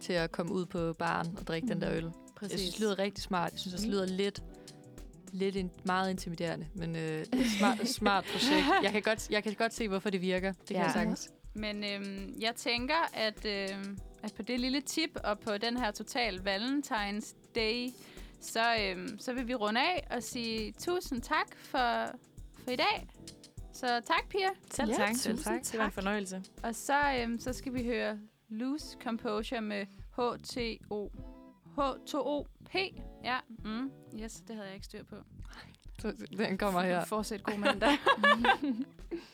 til at komme ud på baren og drikke mm. den der øl. Præcis. Jeg synes, det lyder rigtig smart. Jeg synes, det lyder lidt, lidt in, meget intimiderende, men øh, smart, smart projekt. Jeg kan, godt, jeg kan godt se, hvorfor det virker. Det kan Ja. jeg sagtens. Men øhm, jeg tænker, at, øhm, at på det lille tip og på den her total Valentine's Day, så, øhm, så vil vi runde af og sige tusind tak for, for i dag. Så tak, Pia. Selv Ja, tak. tusind Det var en tak. fornøjelse. Og så, øhm, så skal vi høre Loose Composure med H-T-O. H-2-O-P. Ja, mm. yes, det havde jeg ikke styr på. Så den kommer her. Fortsæt god mandag. <laughs> <laughs>